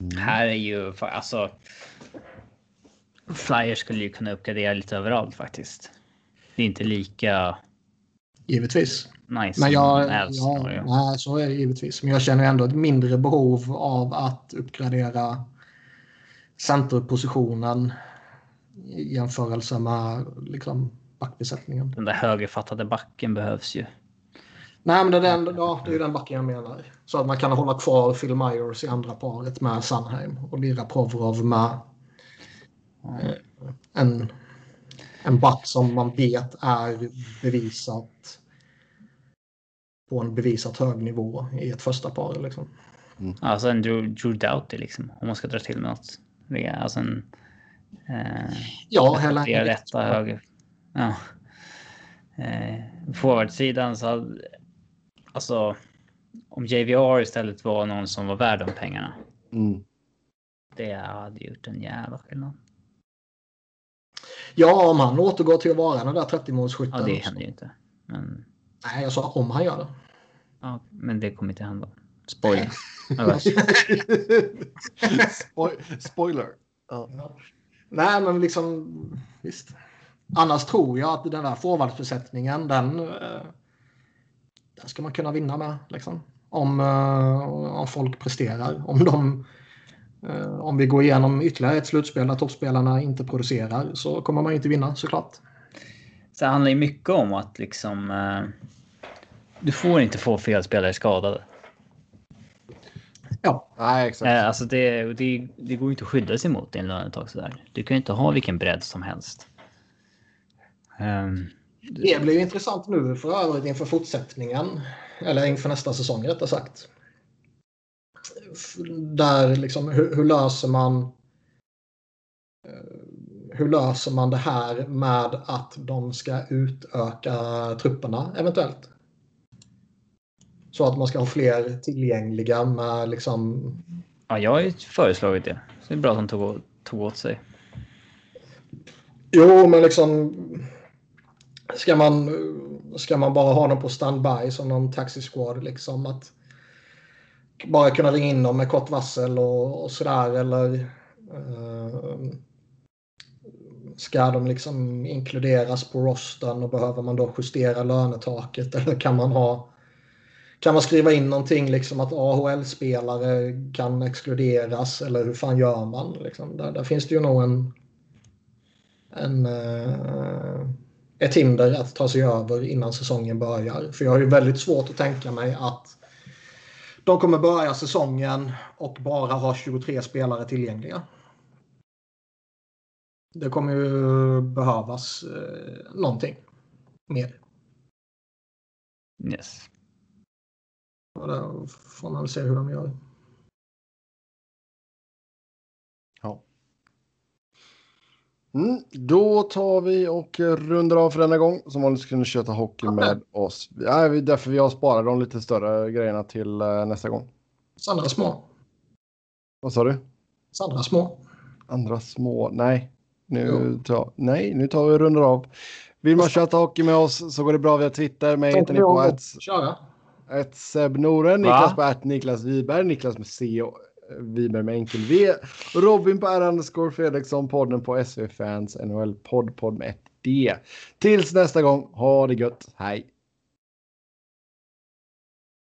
Mm. Här är ju alltså. Flyers skulle ju kunna uppgradera lite överallt faktiskt. Det är inte lika Givetvis. Nice Men jag, ja, nej, så är det givetvis. Men jag känner ändå ett mindre behov av att uppgradera centerpositionen i jämförelse med liksom, backbesättningen. Den där högerfattade backen behövs ju. Nej, men det är, den, ja, det är den backen jag menar. Så att man kan hålla kvar Phil Myers i andra paret med Sunheim och lira Provorov med eh, en, en back som man vet är bevisat på en bevisat hög nivå i ett första par. Liksom. Alltså en Drew, Drew Doughty liksom. Om man ska dra till med något. Det är Alltså en. Eh, Ja, hela flera rätta höger. Ja. Eh, Forwardsidan så hade, alltså. Om JVR istället var någon som var värd de pengarna. Mm. Det hade gjort en jävla skillnad. Ja, om han återgår till att vara den där 30-målsskytten. Ja, det händer ju inte. Men, Nej, jag sa om han gör det. ja, men det kommer inte hända. Spoiler. Spoil- spoiler. Ja. Nej, men liksom visst. Annars tror jag att den där forwardsbesättningen, den, eh, den ska man kunna vinna med. Liksom. Om, eh, om folk presterar. Om, de, eh, om vi går igenom ytterligare ett slutspel där toppspelarna inte producerar så kommer man inte vinna såklart. Så det handlar ju mycket om att liksom. Eh, du får inte få fel spelare skadade. Ja, Nej, exakt. Eh, alltså det, det, det går ju inte att skydda sig mot i en lönetag sådär. Du kan ju inte ha vilken bredd som helst. Ehm, det blir ju intressant nu för övrigt inför fortsättningen. Eller inför nästa säsong rättare sagt. Där liksom, hur, hur löser man hur löser man det här med att de ska utöka trupperna eventuellt? Så att man ska ha fler tillgängliga med liksom... ja, jag har ju föreslagit det. Så det är bra att de tog, tog åt sig. Jo, men liksom... Ska man... ska man bara ha dem på standby som någon taxi squad liksom att bara kunna ringa in dem med kort varsel och, och sådär eller uh, ska de liksom inkluderas på rosten och behöver man då justera lönetaket eller kan man ha kan man skriva in någonting liksom att AHL-spelare kan exkluderas eller hur fan gör man? Liksom, där, där finns det ju nog en, en eh, ett hinder att ta sig över innan säsongen börjar. För jag har ju väldigt svårt att tänka mig att de kommer börja säsongen och bara ha 23 spelare tillgängliga. Det kommer ju behövas eh, någonting mer. Yes. Och då får man se hur de gör. Mm, då tar vi och rundar av för denna gång. Som vanligt ska ni köta hockey okay. med oss. Ja, därför vi har sparat de lite större grejerna till uh, nästa gång. Andra små. Vad sa du? Andra små. Andra små. Nej, nu tar, nej, nu tar vi och rundar av. Vill man köta hockey med oss så går det bra via Twitter. Mig hittar ni på ett, ett Seb Noren, Niklas på ett Niklas Wiberg, Niklas med C och Wiberg med enkel V. Robin på R underscore Fredriksson, podden på SV Fans, NHL podd, podd med ett D. Tills nästa gång, ha det gött, hej!